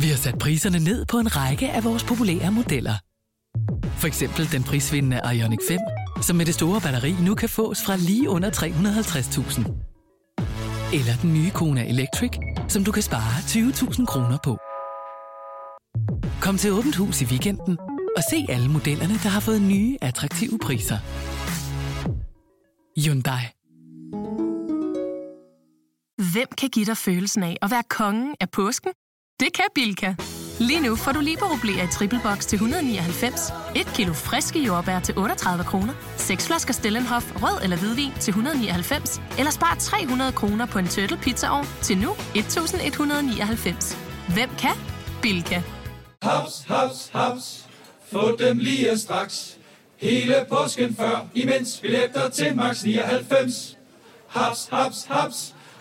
Vi har sat priserne ned på en række af vores populære modeller. For eksempel den prisvindende Ioniq 5, som med det store batteri nu kan fås fra lige under 350.000. Eller den nye Kona Electric, som du kan spare 20.000 kroner på. Kom til Åbent Hus i weekenden og se alle modellerne, der har fået nye, attraktive priser. Hyundai. Hvem kan give dig følelsen af at være kongen af påsken? Det kan Bilka! Lige nu får du liberobleer i triple box til 199, et kilo friske jordbær til 38 kroner, seks flasker Stellenhof rød eller hvidvin til 199, eller spar 300 kroner på en turtle pizzaovn til nu 1199. Hvem kan? Bilka. Haps, haps, haps. Få dem lige straks. Hele påsken før, imens billetter til max 99. Haps, haps, haps.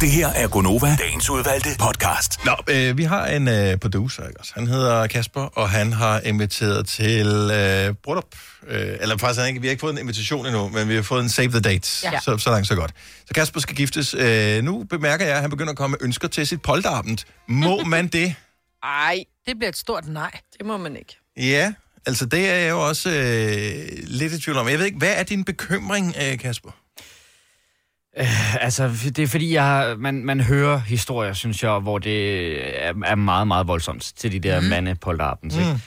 Det her er Gonova, dagens udvalgte podcast. Nå, øh, vi har en øh, producer, ikke også? Han hedder Kasper, og han har inviteret til øh, bryllup. Øh, eller faktisk, han ikke, vi har ikke fået en invitation endnu, men vi har fået en save the date. Ja. Så, så langt, så godt. Så Kasper skal giftes. Øh, nu bemærker jeg, at han begynder at komme med ønsker til sit polterabend. Må <laughs> man det? Ej. Det bliver et stort nej. Det må man ikke. Ja, altså det er jeg jo også øh, lidt i tvivl om. Jeg ved ikke, hvad er din bekymring, øh, Kasper? Øh, altså, det er fordi, jeg, har- man, man hører historier, synes jeg, hvor det er, er meget, meget voldsomt til de der mm. mande polterabends, ikke?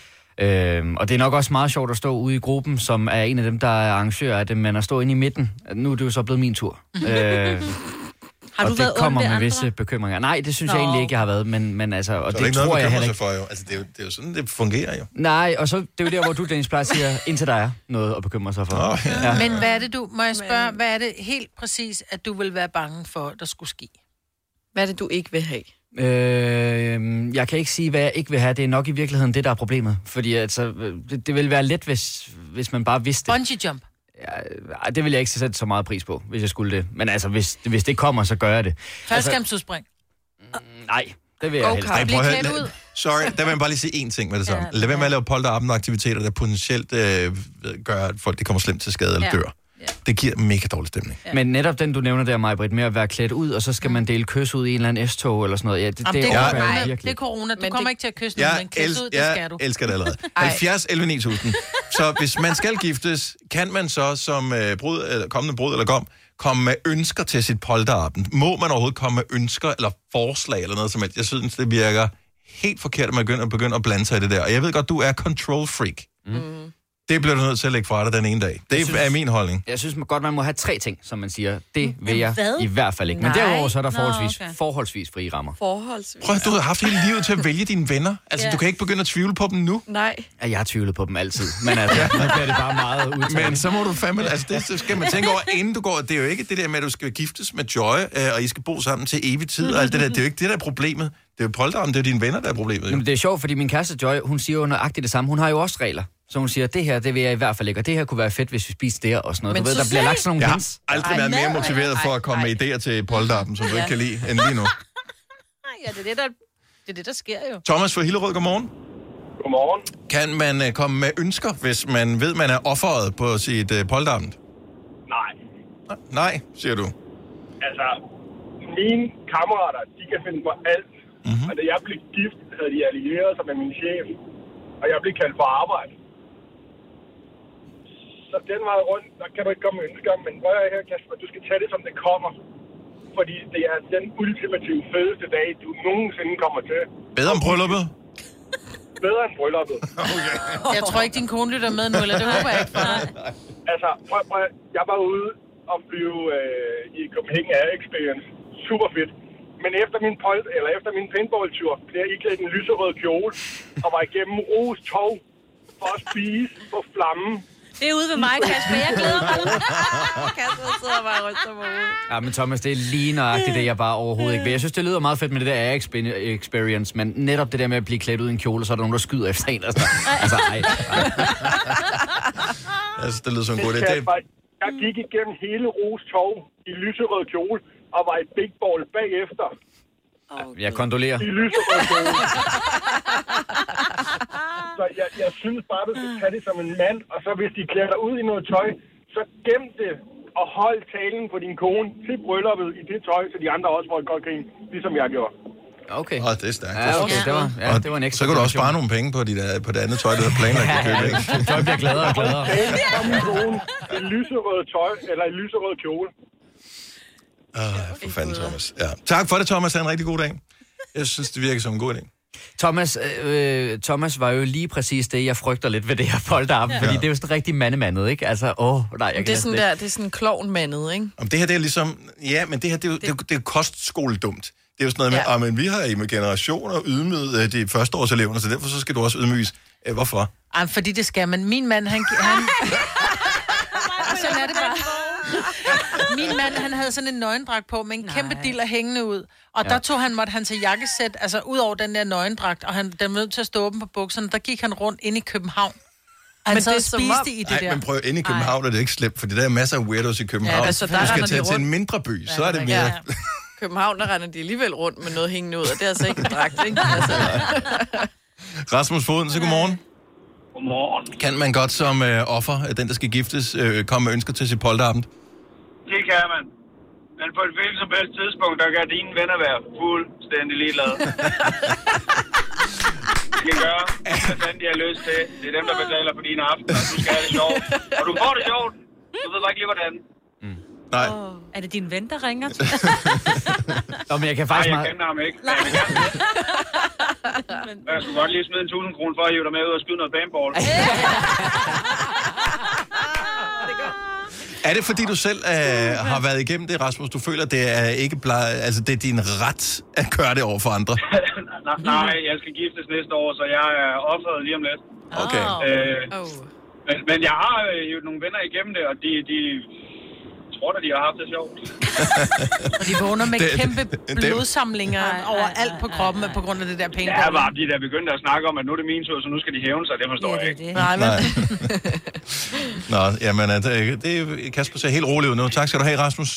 Øhm, og det er nok også meget sjovt at stå ude i gruppen, som er en af dem, der er arrangør af det, men at stå inde i midten, nu er det jo så blevet min tur. øh, Har og du det været ond kommer med andre? visse bekymringer. Nej, det synes Nå. jeg egentlig ikke, jeg har været, men, men altså, og Så det, der ikke tror noget jeg at heller bekymre sig ikke. for, jo. Altså, det er, jo, det er jo sådan, det fungerer jo. Nej, og så, det er jo der, hvor du, Dennis, plejer at sige, indtil der er noget at bekymre sig for. Oh, ja. Men hvad er det, du... Må jeg spørge, hvad er det helt præcis, at du vil være bange for, der skulle ske? Hvad er det, du ikke vil have? Øh, jeg kan ikke sige, hvad jeg ikke vil have. Det er nok i virkeligheden det, der er problemet. Fordi altså, øh, det, det ville være let, hvis, hvis man bare vidste det. Bungee jump. Ej, det vil jeg ikke sætte så meget pris på, hvis jeg skulle det. Men altså, hvis, hvis det kommer, så gør jeg det. Faldskærmsudspring. Nej, det vil jeg Go-kart. helst Ej, ikke. prøv at høre. Sorry, der vil jeg bare lige sige én ting med det samme. Lad være med at lave polterabend aktiviteter, der potentielt øh, gør, at folk det kommer slemt til skade eller Ja. dør. Det giver mega dårlig stemning. Ja. Men netop den, du nævner der, Majbrit, med at være klædt ud, og så skal man dele kys ud i en eller anden S-tog eller sådan noget. Ja, det, Jamen, det, det, er jeg corona. virkelig. det er corona. Du Men kommer det- ikke til at kysse nogen, Jeg, men els- ud, det skal jeg du. elsker det allerede. Ej. 70 11 9000. Så hvis man skal giftes, kan man så som øh, brud, eller kommende brud eller gom, komme med ønsker til sit polterappen? Må man overhovedet komme med ønsker eller forslag eller noget som helst? Jeg synes, det virker helt forkert, at man begynder, begynder at blande sig i det der. Og jeg ved godt, du er control freak. Mm. Det bliver du nødt til at lægge fra dig den ene dag. Det Jeg synes- er min holdning. Jeg synes man godt, man må have tre ting, som man siger. Det vil jeg hvad? i hvert fald ikke. Men Nej. derudover så er der Nå, forholdsvis, okay. forholdsvis frie rammer. Forholdsvis. Prøv du har haft hele livet til at vælge dine venner. Altså, Ja. du kan ikke begynde at tvivle på dem nu. Nej. Ja, jeg har tvivlet på dem altid. Men altså, <laughs> nu bliver det bare meget udtalt. Men så må du fandme, altså det så skal man tænke over, inden du går. Det er jo ikke det der med, at du skal giftes med Joy, øh, og I skal bo sammen til evig tid, og alt det der. Det er jo ikke det, der er problemet. Det er jo polterappen, det er dine venner, der er problemet. Jo. Jamen, det er sjovt, fordi min kæreste Joy, hun siger jo nøjagtigt det samme. Hun har jo også regler. Så hun siger, det her, det vil jeg i hvert fald ikke, og det her kunne være fedt, hvis vi spiste det og sådan noget. Men du ved, der bliver lagt sådan nogle Jeg har hints. aldrig været mere motiveret for at komme med idéer til polterappen, som du ikke kan lide, end lige nu. Ja, det er det, der, det, er det, der sker jo. Thomas fra Hillerød, godmorgen. Godmorgen. Kan man øh, komme med ønsker, hvis man ved, man er offeret på sit øh, polterappen? Nej. Nej, siger du. Altså, mine kammerater, de kan finde på alt. Mhm. Mm-hmm. Og da jeg blev gift, havde de allieret sig med min chef. Og jeg blev kaldt for arbejde. Så den vej rundt, der kan du ikke komme med ønsker. Men prøv at her, Kasper, du skal tage det, som det kommer. Fordi det er den ultimative fedeste dag, du nogensinde kommer til. Bedre om brylluppet? Bedre end brylluppet. <laughs> Okay. Jeg tror ikke, din kone lytter med nu, eller det håber jeg ikke for dig. Altså, prøv, prøv, jeg var ude og flyve øh, i Copenhagen Air Experience. Super fedt. Men efter min, pol, eller efter min paintball-tur blev jeg iklædt en lyserød kjole og var igennem Ros Tog for at spise på flammen. Det er ude ved mig, Kasper. Jeg glæder mig. <laughs> Kasper sidder bare ryster på hovedet. Ja, men Thomas, det er lige nøjagtigt det, jeg bare overhovedet ikke vil. Jeg synes, det lyder meget fedt med det der air expe- experience, men netop det der med at blive klædt ud i en kjole, så er der nogen, der skyder efter en. Altså, altså ej. Altså, det lyder som en god idé. Jeg gik igennem hele Ros Tog i lyserød kjole og var i big ball bagefter Jeg kondolerer. i lyserød. <laughs> Så jeg, jeg synes bare, du skal tage det som en mand, og så hvis de klæder dig ud i noget tøj, så gem det og hold talen på din kone til brylluppet i det tøj, så de andre også får et godt grin, ligesom jeg gjorde. Okay. Åh, det er stærkt. Ja, okay, det var, ja, Og det var en ekstra så kan du også spare nogle penge på, dit, øh, på det andet tøj, du har planlagt at købe. Ikke? Tøj bliver gladere og gladere. Talen fra min kone, et lyserød tøj, eller et lyserød kjole. Uh, for fanden, Thomas. Ja. Tak for det, Thomas. Ha' en rigtig god dag. Jeg synes, det virker som en god idé. Thomas, øh, Thomas var jo lige præcis det, jeg frygter lidt ved det her polterappen, ja. fordi det er jo sådan rigtig mandemandet, ikke? Altså, åh, nej, jeg kan Det er sådan ikke. der, det er sådan klovnmandet, ikke? Om det her, det er ligesom... Ja, men det her, det er jo, det... Det, det er jo kostskoledumt. Det er jo sådan noget med, Ja. ja. men vi har i med generationer ydmyget øh, de førsteårseleverne, så derfor så skal du også ydmyges. Øh, hvorfor? Ej, fordi det skal man. Min mand, han... han <laughs> sådan er det bare. Min mand, han havde sådan en nøgendragt på med en Nej. kæmpe diller hængende ud. Og ja. der tog han, måtte han tage jakkesæt, altså ud over den der nøgendragt, og han, den var nødt til at stå åben på bukserne. Der gik han rundt ind i København. Han Men sad det er spiste om- i det Nej, der. men prøv, inde i København er det ikke slemt, for der er masser af weirdos i København. Ja, altså, der du skal tage til en mindre by, så er det mere... Ja. København, der render de alligevel rundt med noget hængende ud, og det er altså ikke en dragt, ikke? <laughs> Altså, Rasmus Foden, så godmorgen. Godmorgen. Kan man godt som øh, offer, den der skal giftes, øh, komme med ønsker til sit polterappen? Det kan man. Men på et hvilket som helst tidspunkt, der kan dine venner være fuldstændig ligeglade. De kan gøre, hvad fanden de har lyst til. Det er dem, der betaler for dine aftener. Du skal have det sjovt. Og du får det sjovt. Du ved bare ikke lige, hvordan. Nej. Er det din ven, der ringer? <laughs> Nå, men jeg kan Nej, faktisk jeg meget... kender ham ikke. Men jeg <laughs> med. Jeg skulle godt lige smide en 1000 kroner for at hive dig med ud og skyde noget paintball. <laughs> Er det fordi, du selv øh, har været igennem det, Rasmus? Du føler, det er ikke blej, altså det er din ret at gøre det over for andre? <laughs> Nej, nej, jeg skal giftes næste år, så jeg er offeret lige om lidt. Okay. Øh, oh. men, men jeg har øh, jo nogle venner igennem det, og de, de tror da, de har haft det sjovt. <laughs> Og de vågner med Det- kæmpe det- blodsamlinger over alt på kroppen på grund af det der Ja, paintball. var de der begyndte at snakke om, at nu er det min tur, så nu skal de hævne sig. Det forstår jeg ikke. Nej, men... <laughs> Nå, jamen, øh, det, det Kasper ser helt rolig ud nu. Tak skal du have, Rasmus.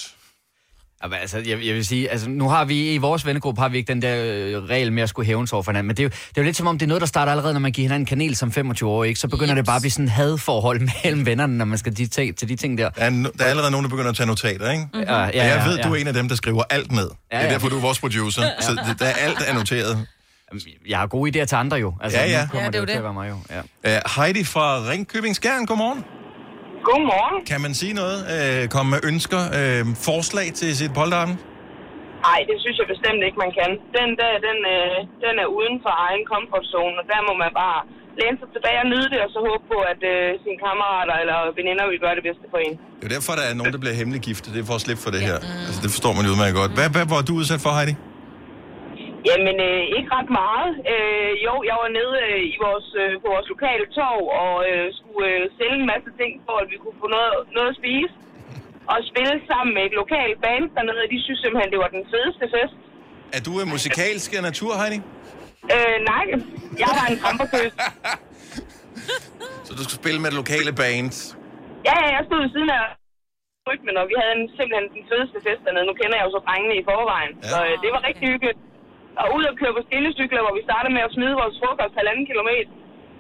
Ja, Jamen, altså, jeg, jeg vil sige, altså, nu har vi i vores vennegruppe har vi ikke den der øh, regel med at skulle hævnes over for hinanden, men det er, jo, det er jo lidt som om, det er noget, der starter allerede, når man giver hinanden en kanel som 25 år, ikke? Så begynder yes. det bare at blive sådan hadforhold <laughs> mellem vennerne, når man skal de ting, til de ting der. Der er, no- der er allerede nogen, der begynder at tage notater, ikke? Mhm. Ja, ja, Og jeg ja, ved, ja. du er en af dem, der skriver alt ned. Ja, Det er ja. derfor, du er vores producer. Så <laughs> det- der er alt er noteret. Jeg har gode idéer til andre jo. Altså, Ja, ja. Nu kommer Ja, det, det er jo jo til det. at være mig jo. Ja. Uh, Heidi fra Ringkøbing Skjern, godmorgen. Godmorgen. Kan man sige noget? Uh, komme med ønsker, uh, forslag til sit polterappen? Nej, det synes jeg bestemt ikke, man kan. Den der, den, øh, den er uden for egen comfortzone, og der må man bare læne sig tilbage og nyde det, og så håbe på, at øh, sine kammerater eller veninder vil gøre det bedste for en. Det er derfor, der er nogen, der bliver hemmelig giftet. Det er for at slippe for det her. Altså, det forstår man jo udmærket godt. Hvad, hvad var du udsat for, Heidi? Jamen, øh, ikke ret meget. Øh, jo, jeg var nede øh, i vores, øh, på vores lokale torv og øh, skulle øh, sælge en masse ting, for at vi kunne få noget, noget at spise. Og spille sammen med et lokalt band dernede, og de synes simpelthen, det var den fedeste fest. Er du uh, musikalsk af natur, Heidi? Øh, nej, jeg var en kramperkøs. <laughs> Så du skulle spille med det lokale band. Ja, ja, jeg stod ved siden af rytmen, og vi havde en, simpelthen den fedeste fest dernede. Nu kender jeg jo så drengene i forvejen, ja. så øh, det var rigtig hyggeligt. Og ud og køre på stillestykler, hvor vi startede med at smide vores frokost halvanden kilometer.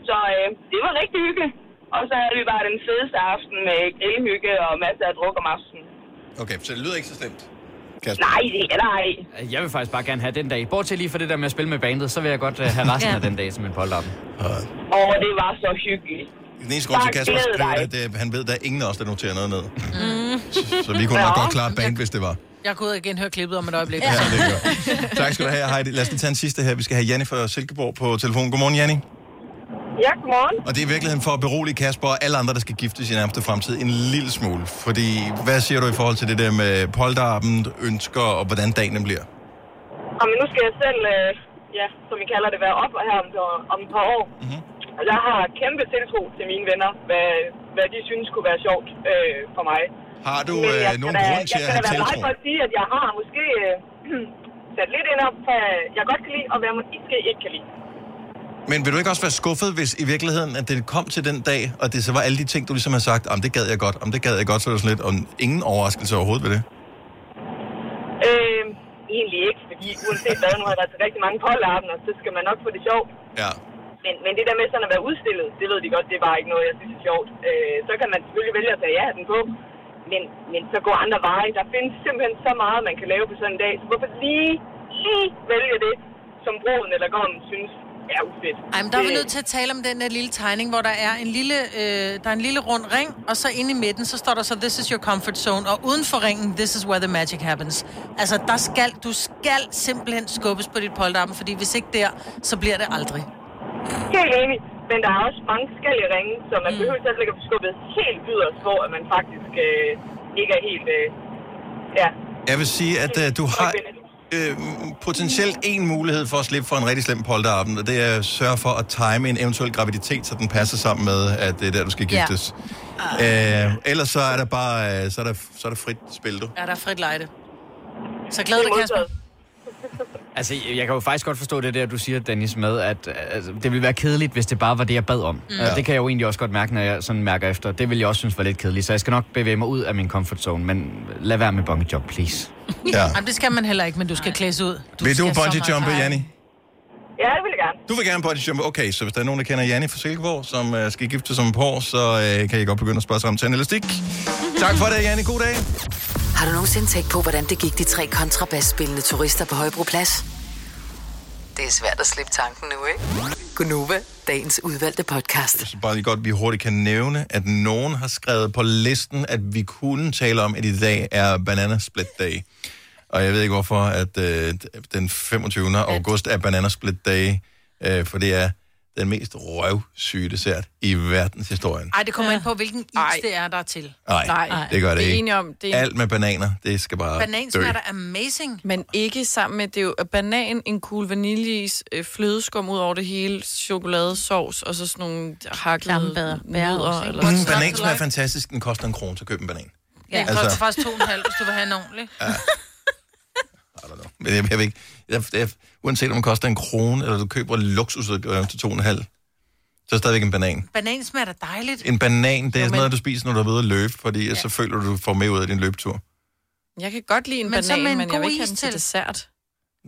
Så øh, det var rigtig hyggeligt. Og så havde vi bare den fedeste aften med grillhygge og masser af druk om aftenen. Okay, så det lyder ikke så slemt. Kasper. Nej, det er nej. Jeg vil faktisk bare gerne have den dag. Bortset lige for det der med at spille med bandet, så vil jeg godt uh, have resten Ja. af den dag som en polterappen. Og det var så hyggeligt. Den eneste grund til, Kasper skriver er, at han ved, at der er ingen af os, der noterer noget ned. Mm. Så vi kunne nok godt klare band, hvis det var. Jeg går ud og igen høre klippet om et øjeblik. Ja, det gør. <laughs> Tak skal du have, Heidi. Lad os lige tage en sidste her. Vi skal have Janni fra Silkeborg på telefon. Godmorgen, Janni. Ja, godmorgen. Og det er i virkeligheden for at berolige Kasper og alle andre, der skal giftes i nærmeste fremtid en lille smule. Fordi, hvad siger du i forhold til det der med polterappen, ønsker og hvordan dagen bliver? Og men nu skal jeg selv, øh, ja, som vi kalder det, være op her om, om et par år. Mm-hmm. Og jeg har kæmpe tiltro til mine venner, hvad, hvad de synes kunne være sjovt øh, for mig. Har du øh, jeg nogen da- grund til at Jeg have skal da være tiltro? meget for at sige, at jeg har måske øh, <clears throat> sat lidt ind op, hvad jeg godt kan lide, og hvad jeg måske ikke kan lide. Men vil du ikke også være skuffet, hvis i virkeligheden, at det kom til den dag, og det så var alle de ting, du ligesom har sagt, om det gad jeg godt, om det gad jeg godt, så er det sådan lidt, og ingen overraskelse overhovedet ved det? Øh, egentlig ikke, fordi uanset hvad, nu har jeg til rigtig mange polterabender, så skal man nok få det sjovt. Ja. Men, men det der med sådan at være udstillet, det ved de godt, det bare ikke noget, jeg synes er sjovt. Øh, så kan man selvfølgelig vælge at tage ja den på, men, men så går andre veje. Der findes simpelthen så meget, man kan lave på sådan en dag, så hvorfor lige, lige vælge det, som broden eller gommen synes er ufedt. Ej, men der er vi nødt til at tale om den der lille tegning, hvor der er en lille, øh, der er en lille rund ring, og så inde i midten, så står der så, this is your comfort zone, og uden for ringen, this is where the magic happens. Altså, der skal, du skal simpelthen skubbes på dit polterappen, fordi hvis ikke der, så bliver det aldrig. Helt enig, men der er også mange forskellige ringe, så man mm. behøver selv ikke at blive skubbet helt yderst, hvor at man faktisk øh, ikke er helt... Øh, ja, Jeg vil sige, at uh, du har øh, potentielt en mulighed for at slippe for en rigtig slem polterappen, og det er at sørge for at time en eventuel graviditet, så den passer sammen med, at det er der, du skal giftes. Ja. Øh, ellers så er der bare øh, så er der, så er der frit spil, du. Ja, der er frit lejde. Så glæd dig, Kasper. Altså, jeg kan jo faktisk godt forstå det der, du siger, Dennis, med, at altså, det ville være kedeligt, hvis det bare var det, jeg bad om. Mm. Mm. Det kan jeg jo egentlig også godt mærke, når jeg sådan mærker efter. Det vil jeg også synes var lidt kedeligt, så jeg skal nok bevæge mig ud af min comfort zone, men lad være med bungee jump, please. <laughs> Ja. Jamen, det skal man heller ikke, men du skal klædes ud. Du Vil du bungee jumpe. Janni? ja, det vil jeg gerne. Du vil gerne bungee jumpe. Okay, så hvis der er nogen, der kender Janni fra Silkeborg, som uh, skal gifte sig om et par år, så uh, kan I godt begynde at spørge sig om til en elastik. tak for det, Janni. God dag. Har du nogensinde tænkt på, hvordan det gik de tre kontrabasspillende turister på Højbroplads? Det er svært at slippe tanken nu, ikke? Gunova, dagens udvalgte podcast. Så bare lige godt, vi hurtigt kan nævne, at nogen har skrevet på listen, at vi kunne tale om, at i dag er Banana Split Day. Og jeg ved ikke hvorfor, at øh, den 25. august er Banana Split Day, øh, for det er den mest røvsyge dessert i verdenshistorien. Ej, det kommer ind på, hvilken is Ej. det er, der er til. Nej, det gør det er ikke. om, det er- Alt med bananer, det skal bare Banan dø. smager da amazing. Men ikke sammen med, det er jo banan, en kugle vaniljeis, øh, flødeskum ud over det hele, chokoladesauce, og så sådan nogle hakkede nødder. Eller Mm, sådan banan noget. smager fantastisk. Den koster en krone til at købe en banan. Ja, det Altså- koster faktisk to og en halv, hvis du vil have en ordentlig. Men jeg, jeg, ved ikke, jeg, jeg, uanset om den koster en krone, eller du køber luksus øh, til to og en halv, så er det stadigvæk en banan. Banan smager da dejligt. En banan, det er sådan noget, du spiser, når du er ude at løbe, fordi ja. så føler du, du får mere ud af din løbetur. Jeg kan godt lide en Men banan, med en men jeg vil ikke have den til dessert.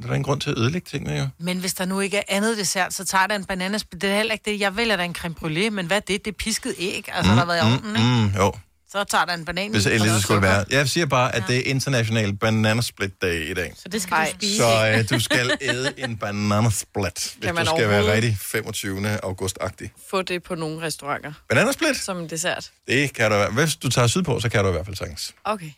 Der er ingen grund til at ødelægge tingene, jo. Men hvis der nu ikke er andet dessert, så tager der en bananas. Det er heller ikke det. Jeg vælger da en creme brûlée, men hvad er det? Det er pisket æg, altså der har været i ovnen, ikke? mm, jo. Så tager der en banan. Hvis i, ellers det skulle er det være. Jeg siger bare, at det er international bananasplit day i dag. Så det skal du spise. Så øh, du skal æde en bananasplit, hvis Kan man du skal være rigtig 25. august-agtig. Få det på nogle restauranter. Bananasplit? Som en dessert. Det kan du være. Hvis du tager sydpå, så kan du i hvert fald sagtens. Okay.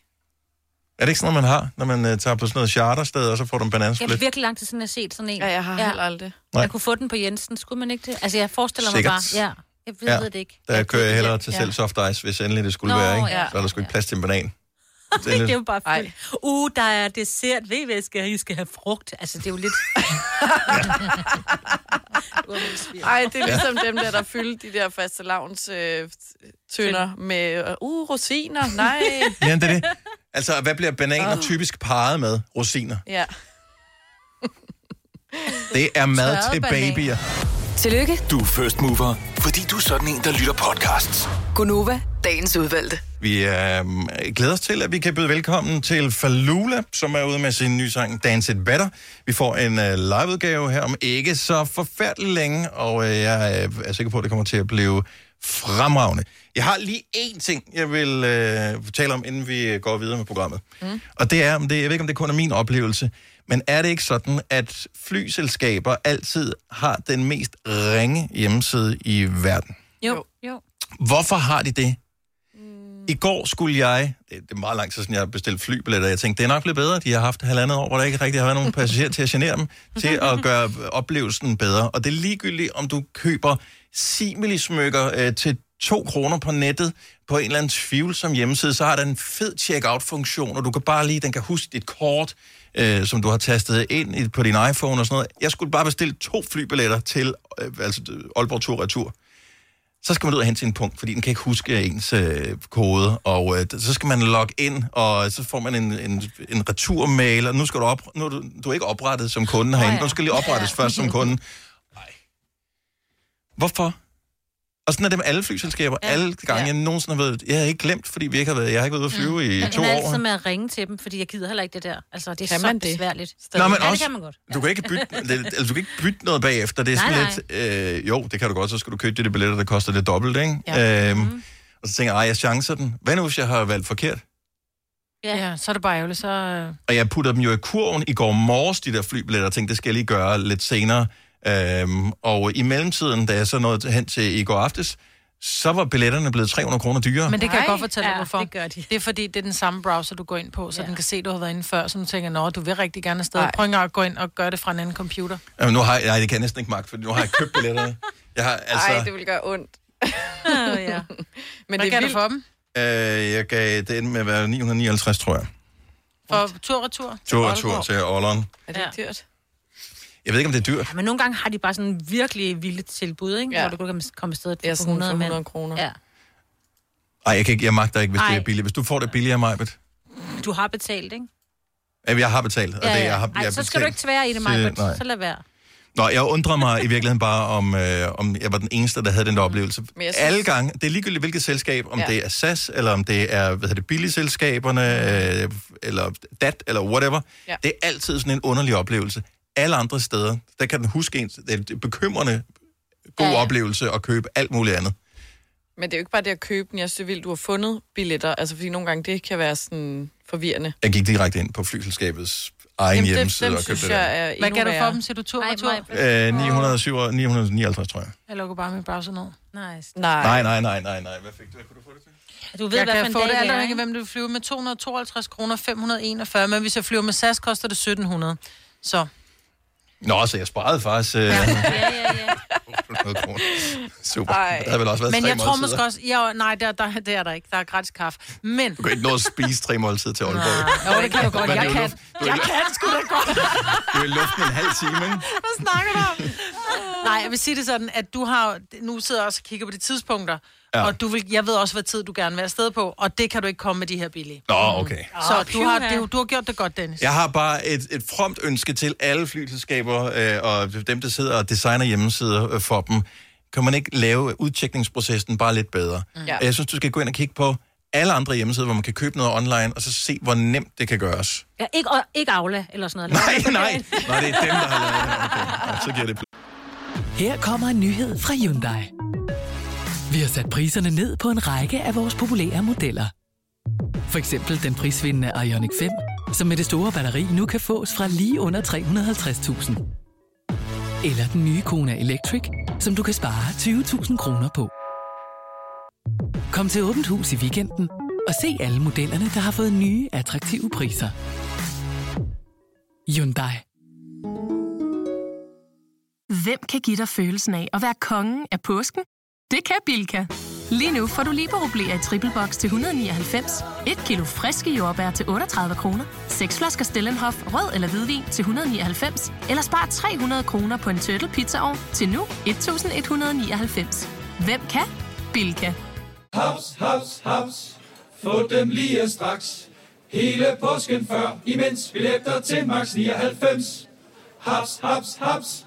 Er det ikke sådan noget, man har, når man uh, tager på sådan noget chartersted, og så får du en Jeg bananasplit? har virkelig lang tid siden, jeg har set sådan en. Ja, jeg har heller aldrig. Nej. Jeg kunne få den på Jensen. Skulle man ikke det? Altså, jeg forestiller Sikkert. mig bare... Ja, jeg ved, ja. det ikke. Der kører jeg hellere ja, til ja. selv soft ice, hvis endelig det skulle Nå, være, ikke? ja. Så er der sgu ikke plads til en banan. <laughs> det er jo bare fyldt. Uh, der er dessert. Ved I, hvad jeg skal have? I skal have frugt. Altså, det er jo lidt... <laughs> Ej, det er ligesom dem der, der fyldte de der faste lavns øh, tønder med, øh, uh, rosiner, nej. <laughs> Ja, det er det. Altså, hvad bliver bananer typisk parret med? Rosiner. Ja. Det er mad Tørrede til bananer. Tillykke, Du er first mover, fordi du er sådan en, der lytter podcasts. Gunova, dagens udvalgte. Vi øh, glæder os til, at vi kan byde velkommen til Falula, som er ude med sin nye sang Dance It Better. Vi får en øh, liveudgave her om ikke så forfærdeligt længe, og øh, jeg øh, er sikker på, at det kommer til at blive fremragende. Jeg har lige én ting, jeg vil øh, tale om, inden vi går videre med programmet. Mm. Og det er, om det, jeg ved ikke, om det kun er min oplevelse, men er det ikke sådan, at flyselskaber altid har den mest ringe hjemmeside i verden? Jo. jo. Hvorfor har de det? I går skulle jeg, det er meget lang tid siden, jeg har bestilt flybilletter, jeg tænkte, det er nok blevet bedre. De har haft halvandet år, hvor der ikke rigtig har været nogen passagerer til at genere dem, til at <laughs> gøre oplevelsen bedre. Og det er ligegyldigt, om du køber similismykker øh, til 2 kroner på nettet på en eller anden tvivlsom hjemmeside, så har den en fed check-out-funktion, og du kan bare lige, den kan huske dit kort, øh, som du har tastet ind i, på din iPhone og sådan noget. Jeg skulle bare bestille to flybilletter til øh, altså, Aalborg Tur Retur så skal man ud og hente sin punkt, fordi den kan ikke huske ens øh, kode, og øh, så skal man logge ind, og så får man en, en, en returmail, og nu skal du op, nu er du, du er ikke oprettet som kunde herinde, nu skal lige oprettes først som kunde. Nej. <laughs> Hvorfor? Og sådan er det med alle flyselskaber. Ja. Alle gange, jeg nogensinde har været... Jeg har ikke glemt, fordi vi ikke har været... Jeg har ikke været ude at flyve mm. i Jeg to er år. altid med at ringe til dem, fordi jeg gider heller ikke det der. Altså, det er Kan så man det? besværligt. Nå, men ja, også, det kan man godt. Du kan ikke bytte, det, altså, du kan ikke bytte noget bagefter. Det er Nej, sådan lidt... Øh, jo, det kan du godt. Så skal du købe de der billetter, der koster det dobbelt, ikke? Ja. Øhm, Mhm. Og så tænker jeg, ej, jeg chancer den. Hvad nu, hvis jeg har valgt forkert? Ja, ja så er det bare ærgerligt. Så, øh, Og jeg puttede dem jo i kurven i går morges, de der flybilletter, og tænkte, det skal jeg lige gøre lidt senere. Øhm, og i mellemtiden, da jeg så nåede hen til i går aftes, så var billetterne blevet 300 kroner dyrere. Men det kan jeg Nej. godt fortælle dig, Ja, hvorfor. det gør de. Det er fordi, det er den samme browser, du går ind på, så ja. den kan se, at du har været inde før, så du tænker, nå, du vil rigtig gerne afsted. Nej. Prøv engang at gå ind og gøre det fra en anden computer. Jamen, nu har jeg, nej, det kan jeg næsten ikke magt, for nu har jeg købt billetterne. Jeg har, altså, Ej, det vil gøre ondt. Oh, ja. <laughs> Men Hvad det er gav du for dem? øh, jeg gav det endte med at være 959, tror jeg. For tur-retur? Tur og tur til Ålderen. Er det ikke dyrt? Jeg ved ikke, om det er dyrt. Ja, men nogle gange har de bare sådan virkelig vildt tilbud, ikke? Ja. Hvor du kan komme afsted for Ja, sådan 100 for mand. 100 kroner. Ja. Ej, jeg, kan ikke, jeg magter ikke, hvis det Ej. er billigt. Hvis du får det billigere, Majbet. Du har betalt, ikke? Jamen, jeg har betalt. Og Ja, det, ja. jeg har, Ej, jeg så skal du ikke tvære i det, Maja. nej. Så lad være. Nå, jeg undrer mig i virkeligheden bare, om, øh, om jeg var den eneste, der havde den der oplevelse. Synes- Alle gange, det er ligegyldigt hvilket selskab, om Ja. ja. det er SAS, eller om det er, hvad hedder det, billigselskaberne, øh, eller DAT, eller whatever. Ja. Det er altid sådan en underlig oplevelse. Alle andre steder, der kan den huske en, det er bekymrende god Ja, oplevelse at købe alt muligt andet. Men det er jo ikke bare det at købe den. Jeg synes, det er vildt, du har fundet billetter. Altså, fordi nogle gange det kan være sådan forvirrende. Jeg gik direkte ind på flyselskabets egen Jamen, hjemmeside dem og købte synes det. jeg er Hvad gav du for dem? Siger du tur og tur? Maj. Øh, 907, 959, tror jeg. Jeg lukker bare min browser ned. Nice. Nej. Nej, nej, nej, nej, nej. Hvad fik du? Hvad kunne du få det til? Du ved, jeg hvad for kan få det alt ikke? hvem du vil flyve med 252 kroner, 541, men hvis jeg flyver med SAS, koster det 1700. Så Nå, så jeg sparede faktisk øh, Ja, <laughs> ja, ja. 100 kroner. Super. Ej. Der havde vel også været Men tre jeg tror måltider. måske også... Ja, nej, der, der, det er der ikke. Der er gratis kaffe. Men... Du kan ikke nå at spise tre måltider til Aalborg. Jo, det kan du godt. Men Jeg kan. luft- Jeg i- kan sgu da godt. Du er i luften en halv time, ikke? Hvad snakker du om? Nej, jeg vil sige det sådan, at du har... Nu sidder jeg også og kigger på de tidspunkter. Ja. Og du vil, jeg ved også, hvad tid du gerne vil være afsted på, og det kan du ikke komme med de her billige. Nå, okay. Så du har, det, du har gjort det godt, Dennis. Jeg har bare et, et fromt ønske til alle flyselskaber øh, og dem, der sidder og designer hjemmesider øh, for dem. Kan man ikke lave udtjekningsprocessen bare lidt bedre? Ja. Jeg synes, du skal gå ind og kigge på alle andre hjemmesider, hvor man kan købe noget online, og så se, hvor nemt det kan gøres. Ja, ikke, og, ikke Aula eller sådan noget. Nej, <laughs> nej, nej, det er dem, der har lavet det. Okay, ja, så giver det Her kommer en nyhed fra Hyundai. Vi har sat priserne ned på en række af vores populære modeller. For eksempel den prisvindende Ioniq 5, som med det store batteri nu kan fås fra lige under 350.000. Eller den nye Kona Electric, som du kan spare 20.000 kroner på. Kom til Åbent Hus i weekenden og se alle modellerne, der har fået nye, attraktive priser. Hyundai. Hvem kan give dig følelsen af at være kongen af påsken? Det kan Bilka! Lige nu får du liberobleer i triple box til 199, et kilo friske jordbær til 38 kroner, seks flasker Stellenhof rød eller hvidvin til 199, eller spar 300 kroner på en turtle pizzaovn til nu 1199. Hvem kan? Bilka. Haps, haps, haps. Få dem lige straks. Hele påsken før, imens billetter til max 99. Haps, haps, haps.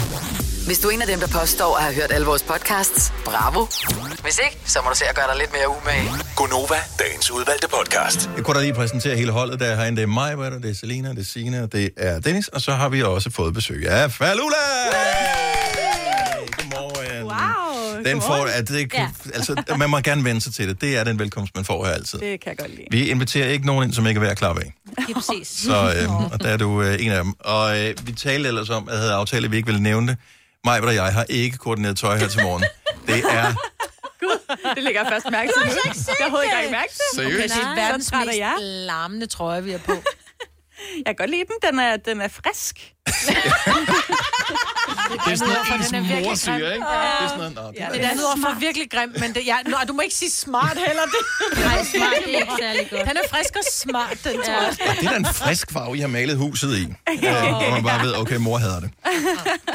Hvis du er en af dem, der påstår at have hørt alle vores podcasts, bravo. Hvis ikke, så må du se at gøre dig lidt mere umage. Gonova, dagens udvalgte podcast. Jeg kunne da lige præsentere hele holdet, der er herinde. Det er mig, hvad er det? er Selina, det er Sina, det er Dennis, og så har vi også fået besøg af Falula! Godmorgen. Wow, Den får, at det, ja. altså, man må gerne vende sig til det. Det er den velkomst, man får her altid. Det kan jeg godt lide. Vi inviterer ikke nogen ind, som ikke er værd at klappe af. Det er præcis. Så øh, og der er du øh, en af dem. Og øh, vi talte ellers om, at jeg havde aftalt, at vi ikke ville nævne det. Mig og jeg har ikke koordineret tøj her til morgen. Det er Gud, det ligger jeg først mærke til. Du har ikke set Jeg har ikke mærke til det. Seriøst? Okay, det er verdens er mest larmende trøje, vi har på. Jeg kan godt lide den. Den er, den er frisk. Det er sådan noget, virkelig mor siger, ikke? Det er sådan noget, nå, det Ja, er det er lyder for virkelig grimt, men det, ja, nå, du må ikke sige smart heller. Det. Nej, smart det er ikke særlig godt. Han er frisk og smart, den tror jeg. Det er da en frisk farve, I har malet huset i. <laughs> Øh, og man bare ved, okay, mor hader det.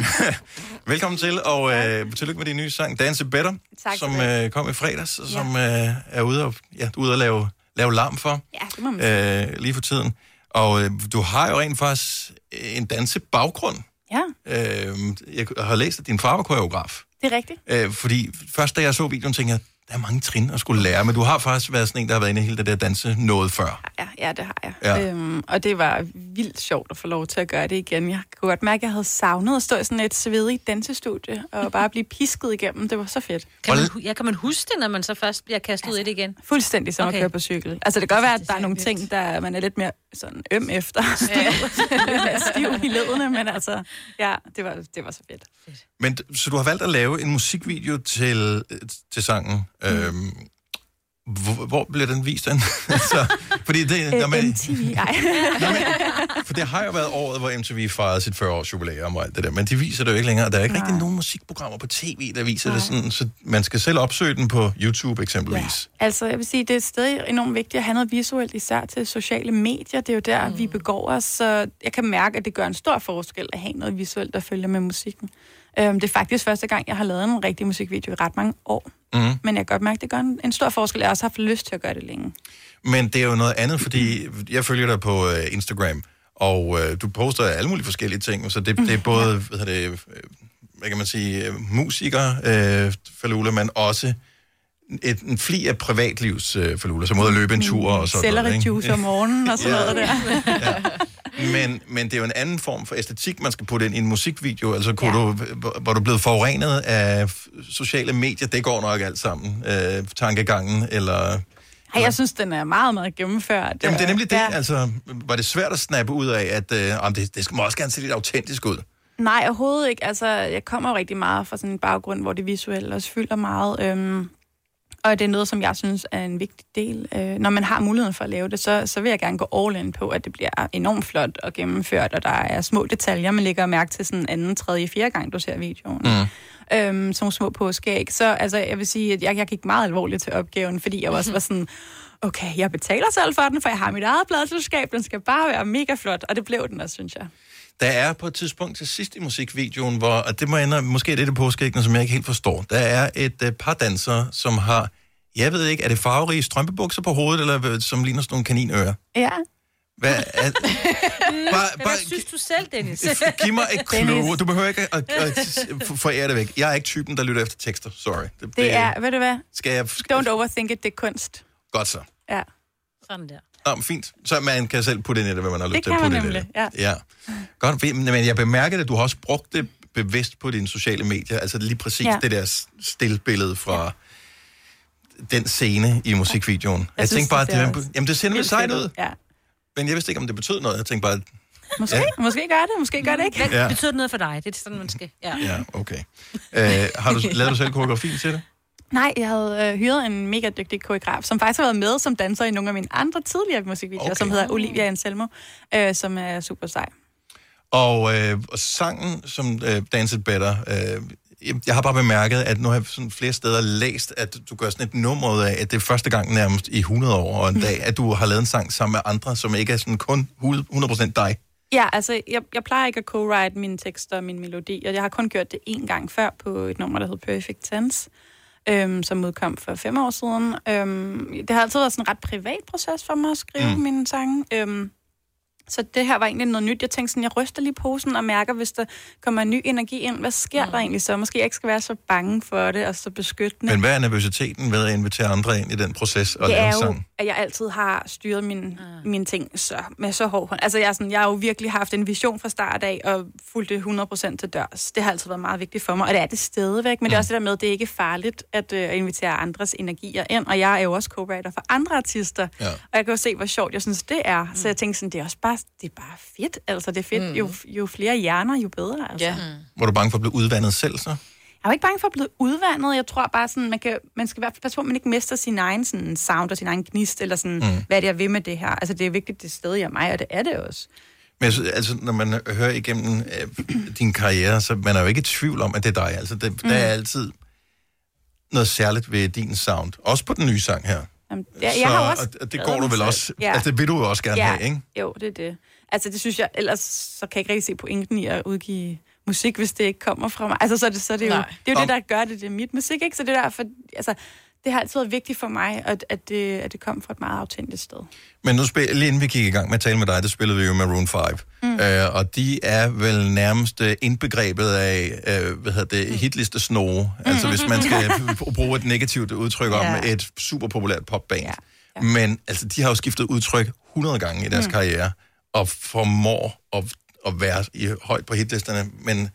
<laughs> Velkommen til, og øh, tillykke med din nye sang, Dance Better, Tak som øh, kom i fredags, og som øh, er ude og, ja, ude at lave, lave larm for Ja, det må man sige. øh, lige for tiden. Og øh, du har jo rent faktisk en dansebaggrund. Ja, Øh, jeg har læst, at din far var koreograf. det er rigtigt. Øh, fordi først da jeg så videoen, tænkte jeg, der er mange trin at skulle lære, men du har faktisk været sådan en, der har været inde i hele det der danse noget før. Ja, ja, det har jeg. Ja. Øhm, og det var vildt sjovt at få lov til at gøre det igen. Jeg kunne godt mærke, at jeg havde savnet at stå i sådan et svedigt dansestudie og <laughs> bare blive pisket igennem. Det var så fedt. Kan man, ja, kan man huske det, når man så først bliver kastet ud i det igen? Fuldstændig som okay. At køre på cykel. Altså, det kan godt være, at der er nogle ting, der man er lidt mere sådan øm efter. mere <laughs> stiv i ledene, men altså, ja, det var, det var så fedt. Men så du har valgt at lave en musikvideo til, øh, til sangen. Mm. Øhm, hvor, hvor bliver den vist den? altså, <laughs> fordi det, når man, MTV, ej. for det har jo været året, hvor MTV fejrede sit 40-års jubilæum og alt det der, men de viser det jo ikke længere. Der er ikke rigtig nogen musikprogrammer på tv, der viser det sådan, så man skal selv opsøge den på YouTube eksempelvis. Altså, jeg vil sige, det er stadig enormt vigtigt at have noget visuelt, især til sociale medier. Det er jo der, mm. vi begår os, så jeg kan mærke, at det gør en stor forskel at have noget visuelt, der følger med musikken. Øhm, det er faktisk første gang, jeg har lavet en rigtig musikvideo i ret mange år. Mm. Men jeg kan godt mærke, at det gør en, en stor forskel. Jeg har også haft lyst til at gøre det længe. Men det er jo noget andet, fordi jeg følger dig på øh, Instagram, og øh, du poster alle mulige forskellige ting, så det, det er både, hvad, hedder det, øh, hvad kan man sige, øh, musikere, øh, Falula, men også et, en fli af privatlivs øh, Falula, som ud at løbe en tur og sådan noget. ikke? Selleri-juice om morgenen og sådan Ja. noget der. <laughs> Men, men det er jo en anden form for æstetik, man skal putte ind i en musikvideo. Altså, kunne ja. du, hvor- hvor du blevet forurenet af sociale medier, det går nok alt sammen. Øh, tankegangen, eller... Ej, jeg synes, den er meget, meget gennemført. Jamen, det er nemlig det. Ja. Altså, var det svært at snappe ud af, at øh, det, det skal også gerne se lidt autentisk ud? Nej, overhovedet ikke. Altså, jeg kommer jo rigtig meget fra sådan en baggrund, hvor det visuelle også fylder meget. Øhm, og det er noget, som jeg synes er en vigtig del. Øh, når man har muligheden for at lave det, så, så vil jeg gerne gå all in på, at det bliver enormt flot og gennemført, og der er små detaljer, man lægger mærke til sådan anden, tredje, fjerde gang, du ser videoen. Mm. Øhm, som små påskeæg. Så altså, jeg vil sige, at jeg, jeg gik meget alvorligt til opgaven, fordi jeg også var sådan, okay, jeg betaler selv for den, for jeg har mit eget pladselskab, den skal bare være mega flot, og det blev den også, synes jeg. Der er på et tidspunkt til sidst i musikvideoen, hvor, og det må ændre, måske er det det påskæggende, som jeg ikke helt forstår. Der er et uh, par dansere, som har, jeg ved ikke, er det farverige strømpebukser på hovedet, eller hvad- som ligner sådan nogle kaninører? Ja. Hvad er, <laughs> Bare, Hvad synes du selv, Dennis? giv mig et <laughs> clue. Du behøver ikke at, at, at forære det væk. Jeg er ikke typen, der lytter efter tekster. Sorry. Det, Det er, ved du hvad? Skal jeg... Don't overthink it, det er kunst. Godt så. Ja. Sådan der. Nå, men fint. Så man kan selv putte ind i det, hvad man har lyst til at kan man putte ind i nemlig, det. Ja. Godt, men jeg bemærker at du har også brugt det bevidst på dine sociale medier. Altså lige præcis ja. Ja. det der stillbillede fra ja. den scene i musikvideoen. Jeg, jeg synes, tænkte bare, det at det, jamen, det ser nemlig sejt ud. Ja. Men jeg vidste ikke, om det betød noget. Jeg tænkte bare, Måske, Ja. ja. måske gør det, måske gør det ikke. Hvad Ja. betyder det noget for dig? Det er sådan, man skal... Ja. ja, okay. Øh, har du lavet du selv koreografien til det? Nej, jeg havde øh, hyret en mega dygtig koreograf, som faktisk har været med som danser i nogle af mine andre tidligere musikvideoer, Okay. som hedder Olivia Anselmo, øh, som er super sej. Og, øh, og sangen, som øh, Dance It Better, øh, jeg- har bare bemærket, at nu har jeg sådan flere steder læst, at du gør sådan et nummer ud af, at det er første gang nærmest i 100 år og en dag, at du har lavet en sang sammen med andre, som ikke er sådan kun 100% dig. Ja, altså, jeg, jeg plejer ikke at co-write mine tekster og min melodi, og jeg har kun gjort det én gang før på et nummer, der hed Perfect Tense, øhm, som udkom for fem år siden. Øhm, det har altid været sådan en ret privat proces for mig at skrive Mm. mine sange. Øhm, så det her var egentlig noget nyt. Jeg tænkte sådan, jeg ryster lige posen og mærker, hvis der kommer en ny energi ind. Hvad sker mm. der egentlig så? Måske jeg ikke skal være så bange for det og så beskyttende. Men hvad er nervøsiteten ved at invitere andre ind i den proces og det er jo, at jeg altid har styret mine, mine ting så, med så hård hånd. Altså, jeg, er sådan, jeg har jo virkelig haft en vision fra start af, og fulgt det 100% til dørs. Det har altid været meget vigtigt for mig, og det er det stadigvæk. Men det er også det der med, at det er ikke farligt at øh, invitere andres energier ind. Og jeg er jo også co-writer for andre artister. Ja. Og jeg kan jo se, hvor sjovt jeg synes, det er. Så jeg tænker sådan, det er også bare, det er bare fedt. Altså, det er fedt. Jo, jo flere hjerner, jo bedre. Altså. Ja. Var du bange for at blive udvandet selv så? Jeg er jo ikke bange for at blive udvandet. Jeg tror bare sådan, man, kan, man skal i hvert fald passe på, at man ikke mister sin egen sådan, sound og sin egen gnist, eller sådan, Mm. mm. hvad er det, jeg vil med det her. Altså, det er vigtigt, det er stadig er mig, og det er det også. Men jeg synes, altså, når man hører igennem øh, din karriere, så man er jo ikke i tvivl om, at det er dig. Altså, det, mm. der er altid noget særligt ved din sound. Også på den nye sang her. Jamen, jeg, så, jeg har også og det går du vel også... Ja. Altså, det vil du jo også gerne ja. have, ikke? Jo, det er det. Altså, det synes jeg, ellers så kan jeg ikke rigtig se pointen i at udgive musik, hvis det ikke kommer fra mig. Altså, så er det, så er det jo, Nej. det, er jo Om- det, der gør det, det er mit musik, ikke? Så det er derfor, altså, det har altid været vigtigt for mig, at, at, det, at det kom fra et meget autentisk sted. Men nu spil, lige inden vi gik i gang med at tale med dig, der spillede vi jo Maroon 5. Mm. Øh, og de er vel nærmest øh, indbegrebet af, øh, hvad hedder det, hitliste snore. Altså hvis man skal b- <laughs> bruge et negativt udtryk om Ja. et super populært popband. Ja. Ja. Men altså, de har jo skiftet udtryk 100 gange i deres mm. karriere, og formår at, at være i, højt på hitlisterne. Men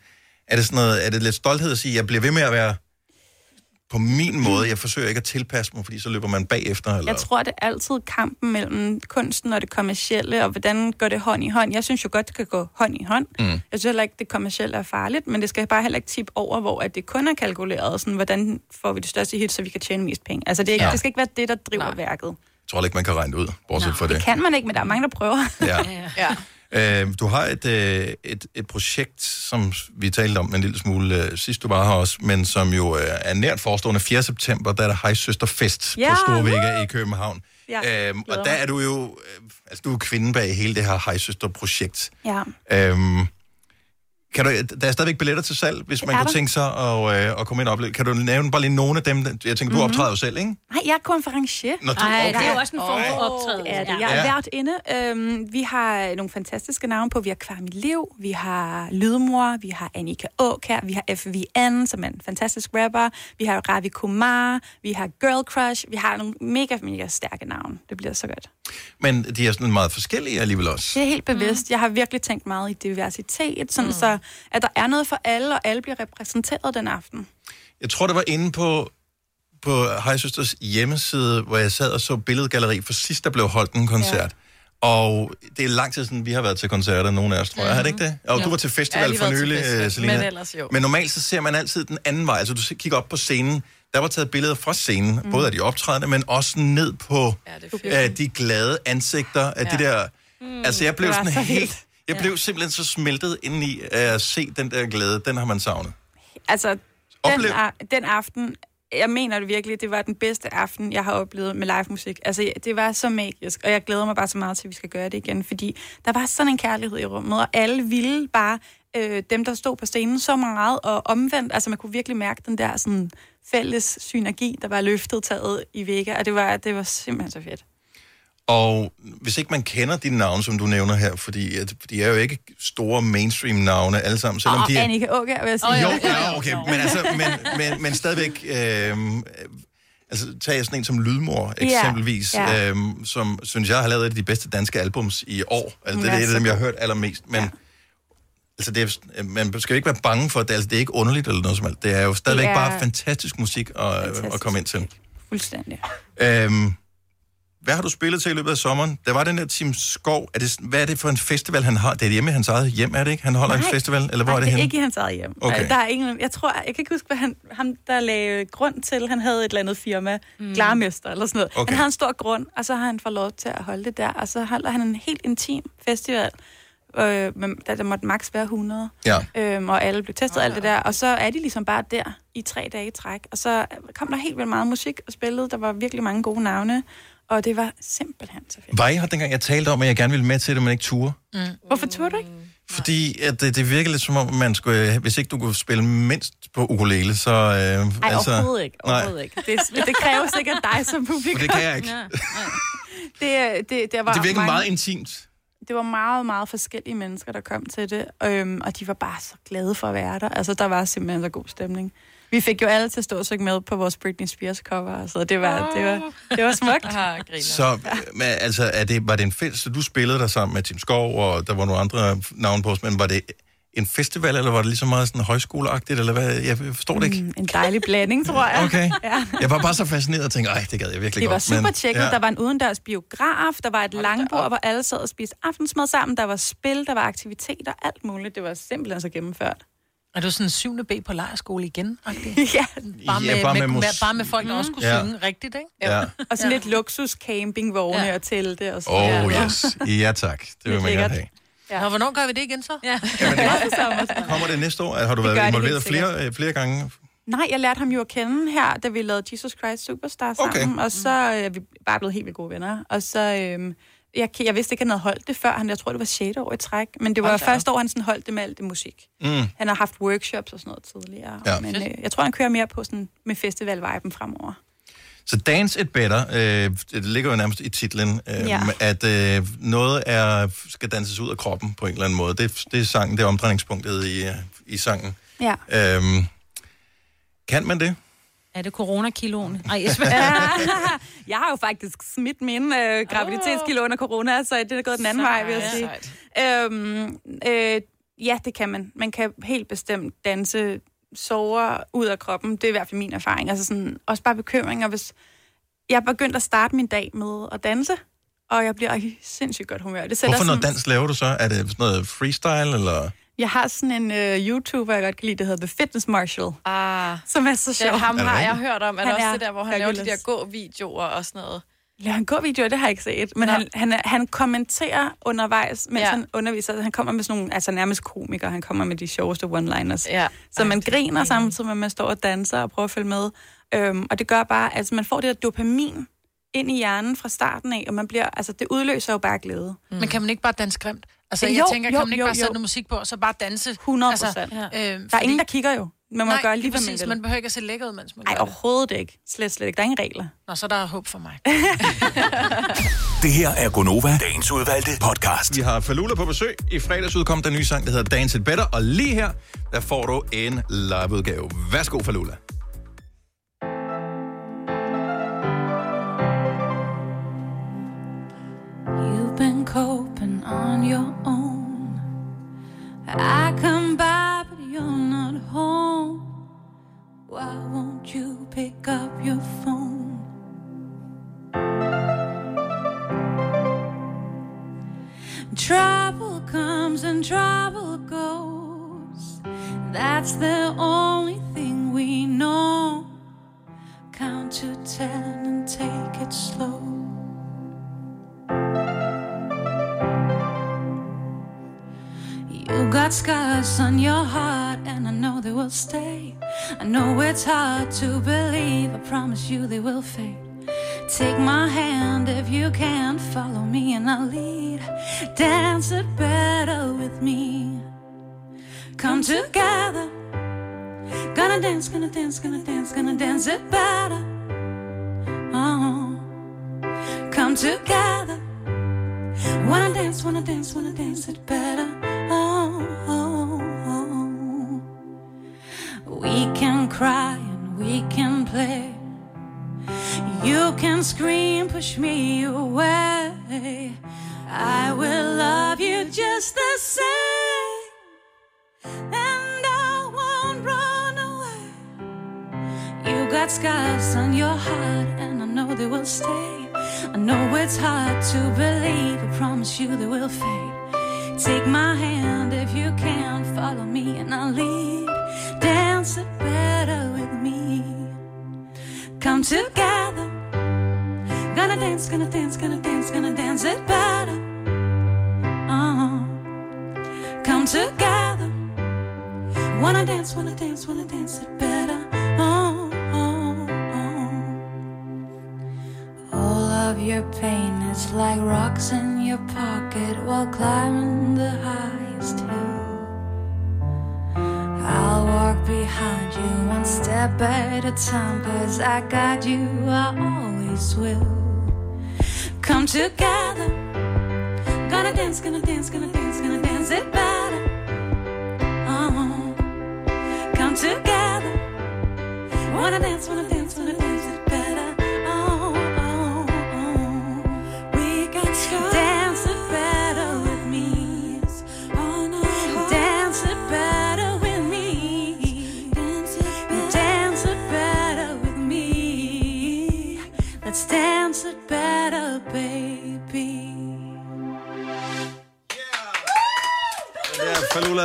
er det sådan noget, er det lidt stolthed at sige, at jeg bliver ved med at være på min måde, jeg forsøger ikke at tilpasse mig, fordi så løber man bagefter, eller? Jeg tror, det er altid kampen mellem kunsten og det kommercielle, og hvordan går det hånd i hånd. Jeg synes jo godt, det kan gå hånd i hånd. Mm. Jeg synes heller ikke, det kommercielle er farligt, men det skal bare heller ikke tippe over, hvor at det kun er kalkuleret, sådan, hvordan får vi det største hit, så vi kan tjene mest penge. Altså, det, er ikke, Ja. det skal ikke være det, der driver Nej. værket. Jeg tror ikke, man kan regne det ud, bortset fra det. Det kan man ikke, men der er mange, der prøver. Ja. ja. Øh, du har et, øh, et, et projekt, som vi talte om en lille smule øh, sidst du var her også, men som jo øh, er nært forestående 4. september, der er der Hejsøsterfest Ja, på Storvægge i København. Ja, øhm, og der er du jo, øh, altså du er kvinden bag hele det her Hejsøster-projekt. Ja. Øhm, kan du, der er stadigvæk billetter til salg, hvis man kunne der. tænke sig at, øh, at komme ind og opleve. Kan du nævne bare lige nogle af dem? Jeg tænker, du Mhm. optræder jo selv, ikke? Nej, jeg er konferencier. Nå, du- Ej, det er jo også en form for optræden. Er det. Ja. Jeg er Ja. ja. vært inde. Øhm, vi har nogle fantastiske navne på. Vi har Kvarmi Liv, vi har Lydmor, vi har Annika Åkær, vi har FVN, som er en fantastisk rapper, vi har Ravi Kumar, vi har Girl Crush, vi har nogle mega, mega stærke navne. Det bliver så godt. Men de er sådan meget forskellige alligevel også. Det er helt bevidst. Mm. Jeg har virkelig tænkt meget i diversitet, sådan mm. så at der er noget for alle, og alle bliver repræsenteret den aften. Jeg tror, det var inde på, på Hejsøsters hjemmeside, hvor jeg sad og så billedgalleri for sidst, der blev holdt en koncert. Ja. Og det er lang tid siden, vi har været til koncerter, nogle af os, tror jeg. Har det ikke det? Og Jo. du var til festival lige for nylig, festival, øh, Selina. men ellers jo. Men normalt så ser man altid den anden vej. Altså du kigger op på scenen, der var taget billeder fra scenen, mm. både af de optrædende, men også ned på Ja, øh, de glade ansigter af ja. det der... Mm. Altså jeg blev sådan så helt... Jeg blev simpelthen så smeltet ind i at se den der glæde. Den har man savnet. Altså, den, a- den aften jeg mener det virkelig, det var den bedste aften, jeg har oplevet med live musik. Altså, det var så magisk, og jeg glæder mig bare så meget til, at vi skal gøre det igen, fordi der var sådan en kærlighed i rummet, og alle ville bare, øh, dem der stod på scenen, så meget, og omvendt, altså man kunne virkelig mærke den der sådan fælles synergi, der var løftet taget i Vega, og det var, det var simpelthen så fedt. Og hvis ikke man kender de navne, som du nævner her, fordi at, de er jo ikke store mainstream-navne alle sammen, selvom og de er... Annika Åger, vil jeg sige. Jo, ja, okay, men, altså, men, men, men stadigvæk... Øh, altså, tag sådan en som Lydmor, Ja, eksempelvis, ja. øhm, som synes jeg har lavet et af de bedste danske albums i år. Altså, det Ja, er et af dem, jeg har hørt allermest. Men altså, det er, man skal jo ikke være bange for, at det, altså, det er ikke underligt eller noget som helst. Det er jo stadigvæk er bare fantastisk musik at, at komme ind til. Fuldstændig. Øhm, hvad har du spillet til i løbet af sommeren? Der var den der Tim Skov. Er det, hvad er det for en festival, han har? Det er hjemme i hans eget hjem, er det ikke? Han holder en festival, eller hvor Nej, er det det er henne? ikke i hans eget hjem. Okay. Okay. Der er ingen, jeg tror, jeg kan ikke huske, hvad han, ham der lagde grund til. Han havde et eller andet firma, mm. Glarmester eller sådan noget. Okay. Han havde en stor grund, og så har han fået lov til at holde det der. Og så holder han en helt intim festival, øh, men der, der måtte maks være 100. Ja. Øhm, og alle blev testet og alt det der. Og så er de ligesom bare der i tre dage i træk. Og så kom der helt vildt meget musik og spillet. Der var virkelig mange gode navne. Og det var simpelthen så fedt. Var I her dengang, jeg talte om, at jeg gerne ville med til det, men ikke turde? Mm. Hvorfor turde du ikke? Fordi at det, det virker lidt som om, man skulle, hvis ikke du kunne spille mindst på ukulele, så... Øh, Nej, altså, overhovedet ikke. Nej. Overhovedet ikke. Det, det kræver sikkert dig som publikum. Det kan jeg ikke. det, det, der var Det virker mange, meget intimt. Det var meget, meget forskellige mennesker, der kom til det. Øhm, og de var bare så glade for at være der. Altså, der var simpelthen så god stemning. Vi fik jo alle til at stå og synge med på vores Britney Spears cover, så det var, det var, det var smukt. <laughs> Så men, altså, er det, var det en fest, så du spillede der sammen med Tim Skov, og der var nogle andre navne på os, men var det en festival, eller var det ligesom meget sådan højskoleagtigt, eller hvad? Jeg forstår det ikke. Mm, en dejlig blanding, tror jeg. Okay. <laughs> Ja. Jeg var bare så fascineret og tænkte, ej, det gad jeg virkelig Det var godt. super tjekket. ja. Der var en udendørs biograf, der var et langbord, hvor alle sad og spiste aftensmad sammen. Der var spil, der var aktiviteter, alt muligt. Det var simpelthen så gennemført. Er du sådan 7. B på lejerskole igen? <laughs> ja. Bare med, Ja, bare med, med med, bare med folk, der også kunne Ja. synge rigtigt, ikke? Ja. Og sådan lidt luksus campingvogne ja. og telte og sådan Oh Ja. yes. Ja tak. Det vil Lidt man gerne have. Ja. Og hvornår gør vi det igen så? Ja. <laughs> Kommer det næste år? Har du Det været det involveret flere, øh, flere gange? Nej, jeg lærte ham jo at kende her, da vi lavede Jesus Christ Superstar sammen. Okay. Og så øh, er vi bare blevet helt vildt gode venner. Og så... Øh, jeg, jeg vidste ikke, at han havde holdt det før. Han, jeg tror, det var 6. år i træk. Men det var op. første år, han sådan holdt det med alt det musik. Mm. Han har haft workshops og sådan noget tidligere. Ja. Men øh, jeg tror, han kører mere på sådan med festival-viben fremover. Så Dance It Better, øh, det ligger jo nærmest i titlen, øh, Ja. at øh, noget er, skal danses ud af kroppen på en eller anden måde. Det, det er sangen, det er omdrejningspunktet i, øh, i sangen. Ja. Øhm, kan man det? Er det coronakiloen? Ej, jeg <laughs> Ja. jeg har jo faktisk smidt min øh, graviditetskilo under corona, så det er gået den anden vej, vil jeg sige. Øhm, øh, ja, det kan man. Man kan helt bestemt danse sover ud af kroppen. Det er i hvert fald min erfaring. Altså sådan, også bare bekymringer, hvis jeg er begyndt at starte min dag med at danse, og jeg bliver i sindssygt godt humør. Det Hvorfor noget sådan, dans laver du så? Er det sådan noget freestyle, eller? Jeg har sådan en uh, YouTuber, jeg godt kan lide, der hedder The Fitness Marshall. Ah, som er så det sjov. ham har jeg hørt om. Er Han det også er det der, hvor han laver de der gå-videoer og sådan noget? Ja, han går videoer, det har jeg ikke set. Men han, han, han kommenterer undervejs, mens Ja. han underviser. Han kommer med sådan nogle, altså nærmest komikere, han kommer med de sjoveste one-liners. Ja. Så man griner samtidig med, at man står og danser og prøver at følge med. Øhm, og det gør bare, at altså, man får det der dopamin ind i hjernen fra starten af, og man bliver, altså det udløser jo bare glæde. Mm. Men kan man ikke bare danse grimt? Altså, Jo, jeg tænker, kan jo, man ikke jo, bare sætte noget musik på, og så bare danse? 100 Altså, procent. øh, Der er ingen, der kigger jo. Man må Nej, gøre lige, hvad man præcis. vil. Man behøver ikke at se lækker ud, mens man Nej, gør det. overhovedet ikke. Slet, slet ikke. Der er ingen regler. Nå, så er der håb for mig. <laughs> Det her er Gonova, dagens udvalgte podcast. Vi har Falula på besøg. I fredags udkom den nye sang, der hedder Dance It Better. Og lige her, der får du en liveudgave. Værsgo, Falula. I come by, but you're not home. Why won't you pick up your phone? Trouble comes and trouble goes. That's the only thing we know. Count to ten and take it slow. Got scars on your heart, and I know they will stay. I know it's hard to believe, I promise you they will fade. Take my hand if you can, follow me and I'll lead. Dance it better with me. Come together. Gonna dance, gonna dance, gonna dance, gonna dance it better. Oh, come together. Wanna dance, wanna dance, wanna dance it better. Cry and we can play. You can scream, push me away. I will love you just the same. And I won't run away. You got scars on your heart, and I know they will stay. I know it's hard to believe, I promise you they will fade. Take my hand if you can, follow me, and I'll lead. Dance Come together. Gonna dance, gonna dance, gonna dance, gonna dance it better. Uh-huh. Come together. Wanna dance, wanna dance, wanna dance it better. Oh, oh, oh. All of your pain is like rocks in your pocket while climbing the highest hill. I'll walk behind you one step at a time, cause I got you, I always will. Come together. Gonna dance, gonna dance, gonna dance, gonna dance it better. Uh-huh. Come together. Wanna dance, wanna dance, wanna dance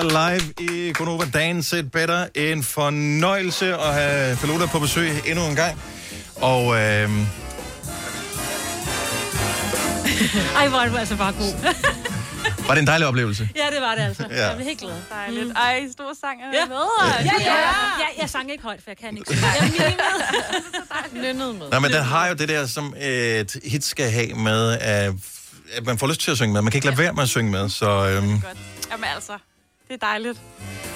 Falula live i Gonova Dance It Better. En fornøjelse at have Falula på besøg endnu en gang. Og øh, <laughs> Ej, hvor er du altså bare god. var det en dejlig oplevelse? ja, det var det altså. Ja. Jeg blev helt glad. Dejligt. Ej, stor sang er Ja. med. Ja, ja, ja. Jeg, jeg sang ikke højt, for jeg kan ikke. Jeg er <laughs> Nynnet med. Nej, men den har jo det der, som et hit skal have med, at, man får lyst til at synge med. Man kan ikke lade være med at synge med, så øhm, Jamen altså, det er dejligt.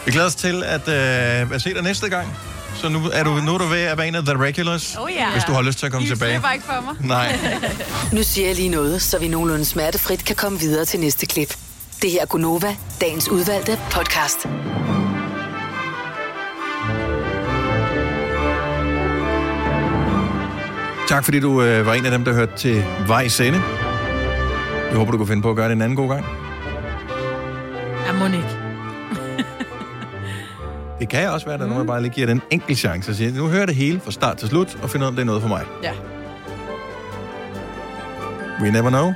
vi glæder os til at, øh, at se dig næste gang. Så nu er du, nu er du ved at være en af The Regulars, Oh ja. hvis du har lyst til at komme I tilbage. slipper ikke for mig. Nej. <laughs> Nu siger jeg lige noget, så vi nogenlunde smertefrit kan komme videre til næste klip. Det her er Gunova, dagens udvalgte podcast. Tak fordi du øh, var en af dem, der hørte til Vejs Ende. Jeg håber, du kan finde på at gøre det en anden god gang. Jeg må ikke. Det kan også være, at der er nogen, bare lige giver den en enkelt chance og siger, nu hører det hele fra start til slut, og finder ud af, om det er noget for mig. Ja. We never know.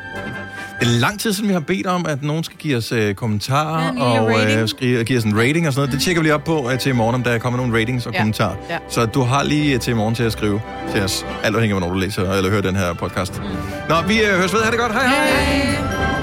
Det er lang tid siden, vi har bedt om, at nogen skal give os øh, kommentarer Ja, og øh, rating. skrive, give os en rating og sådan noget. Det tjekker vi lige op på øh, til i morgen, om der kommer nogle ratings og Ja, kommentarer. ja. Så du har lige øh, til i morgen til at skrive til os, alt afhængig af, hvornår du læser eller hører den her podcast. Mm. Nå, vi øh, høres ved. Ha' det godt. Hej hej! hej.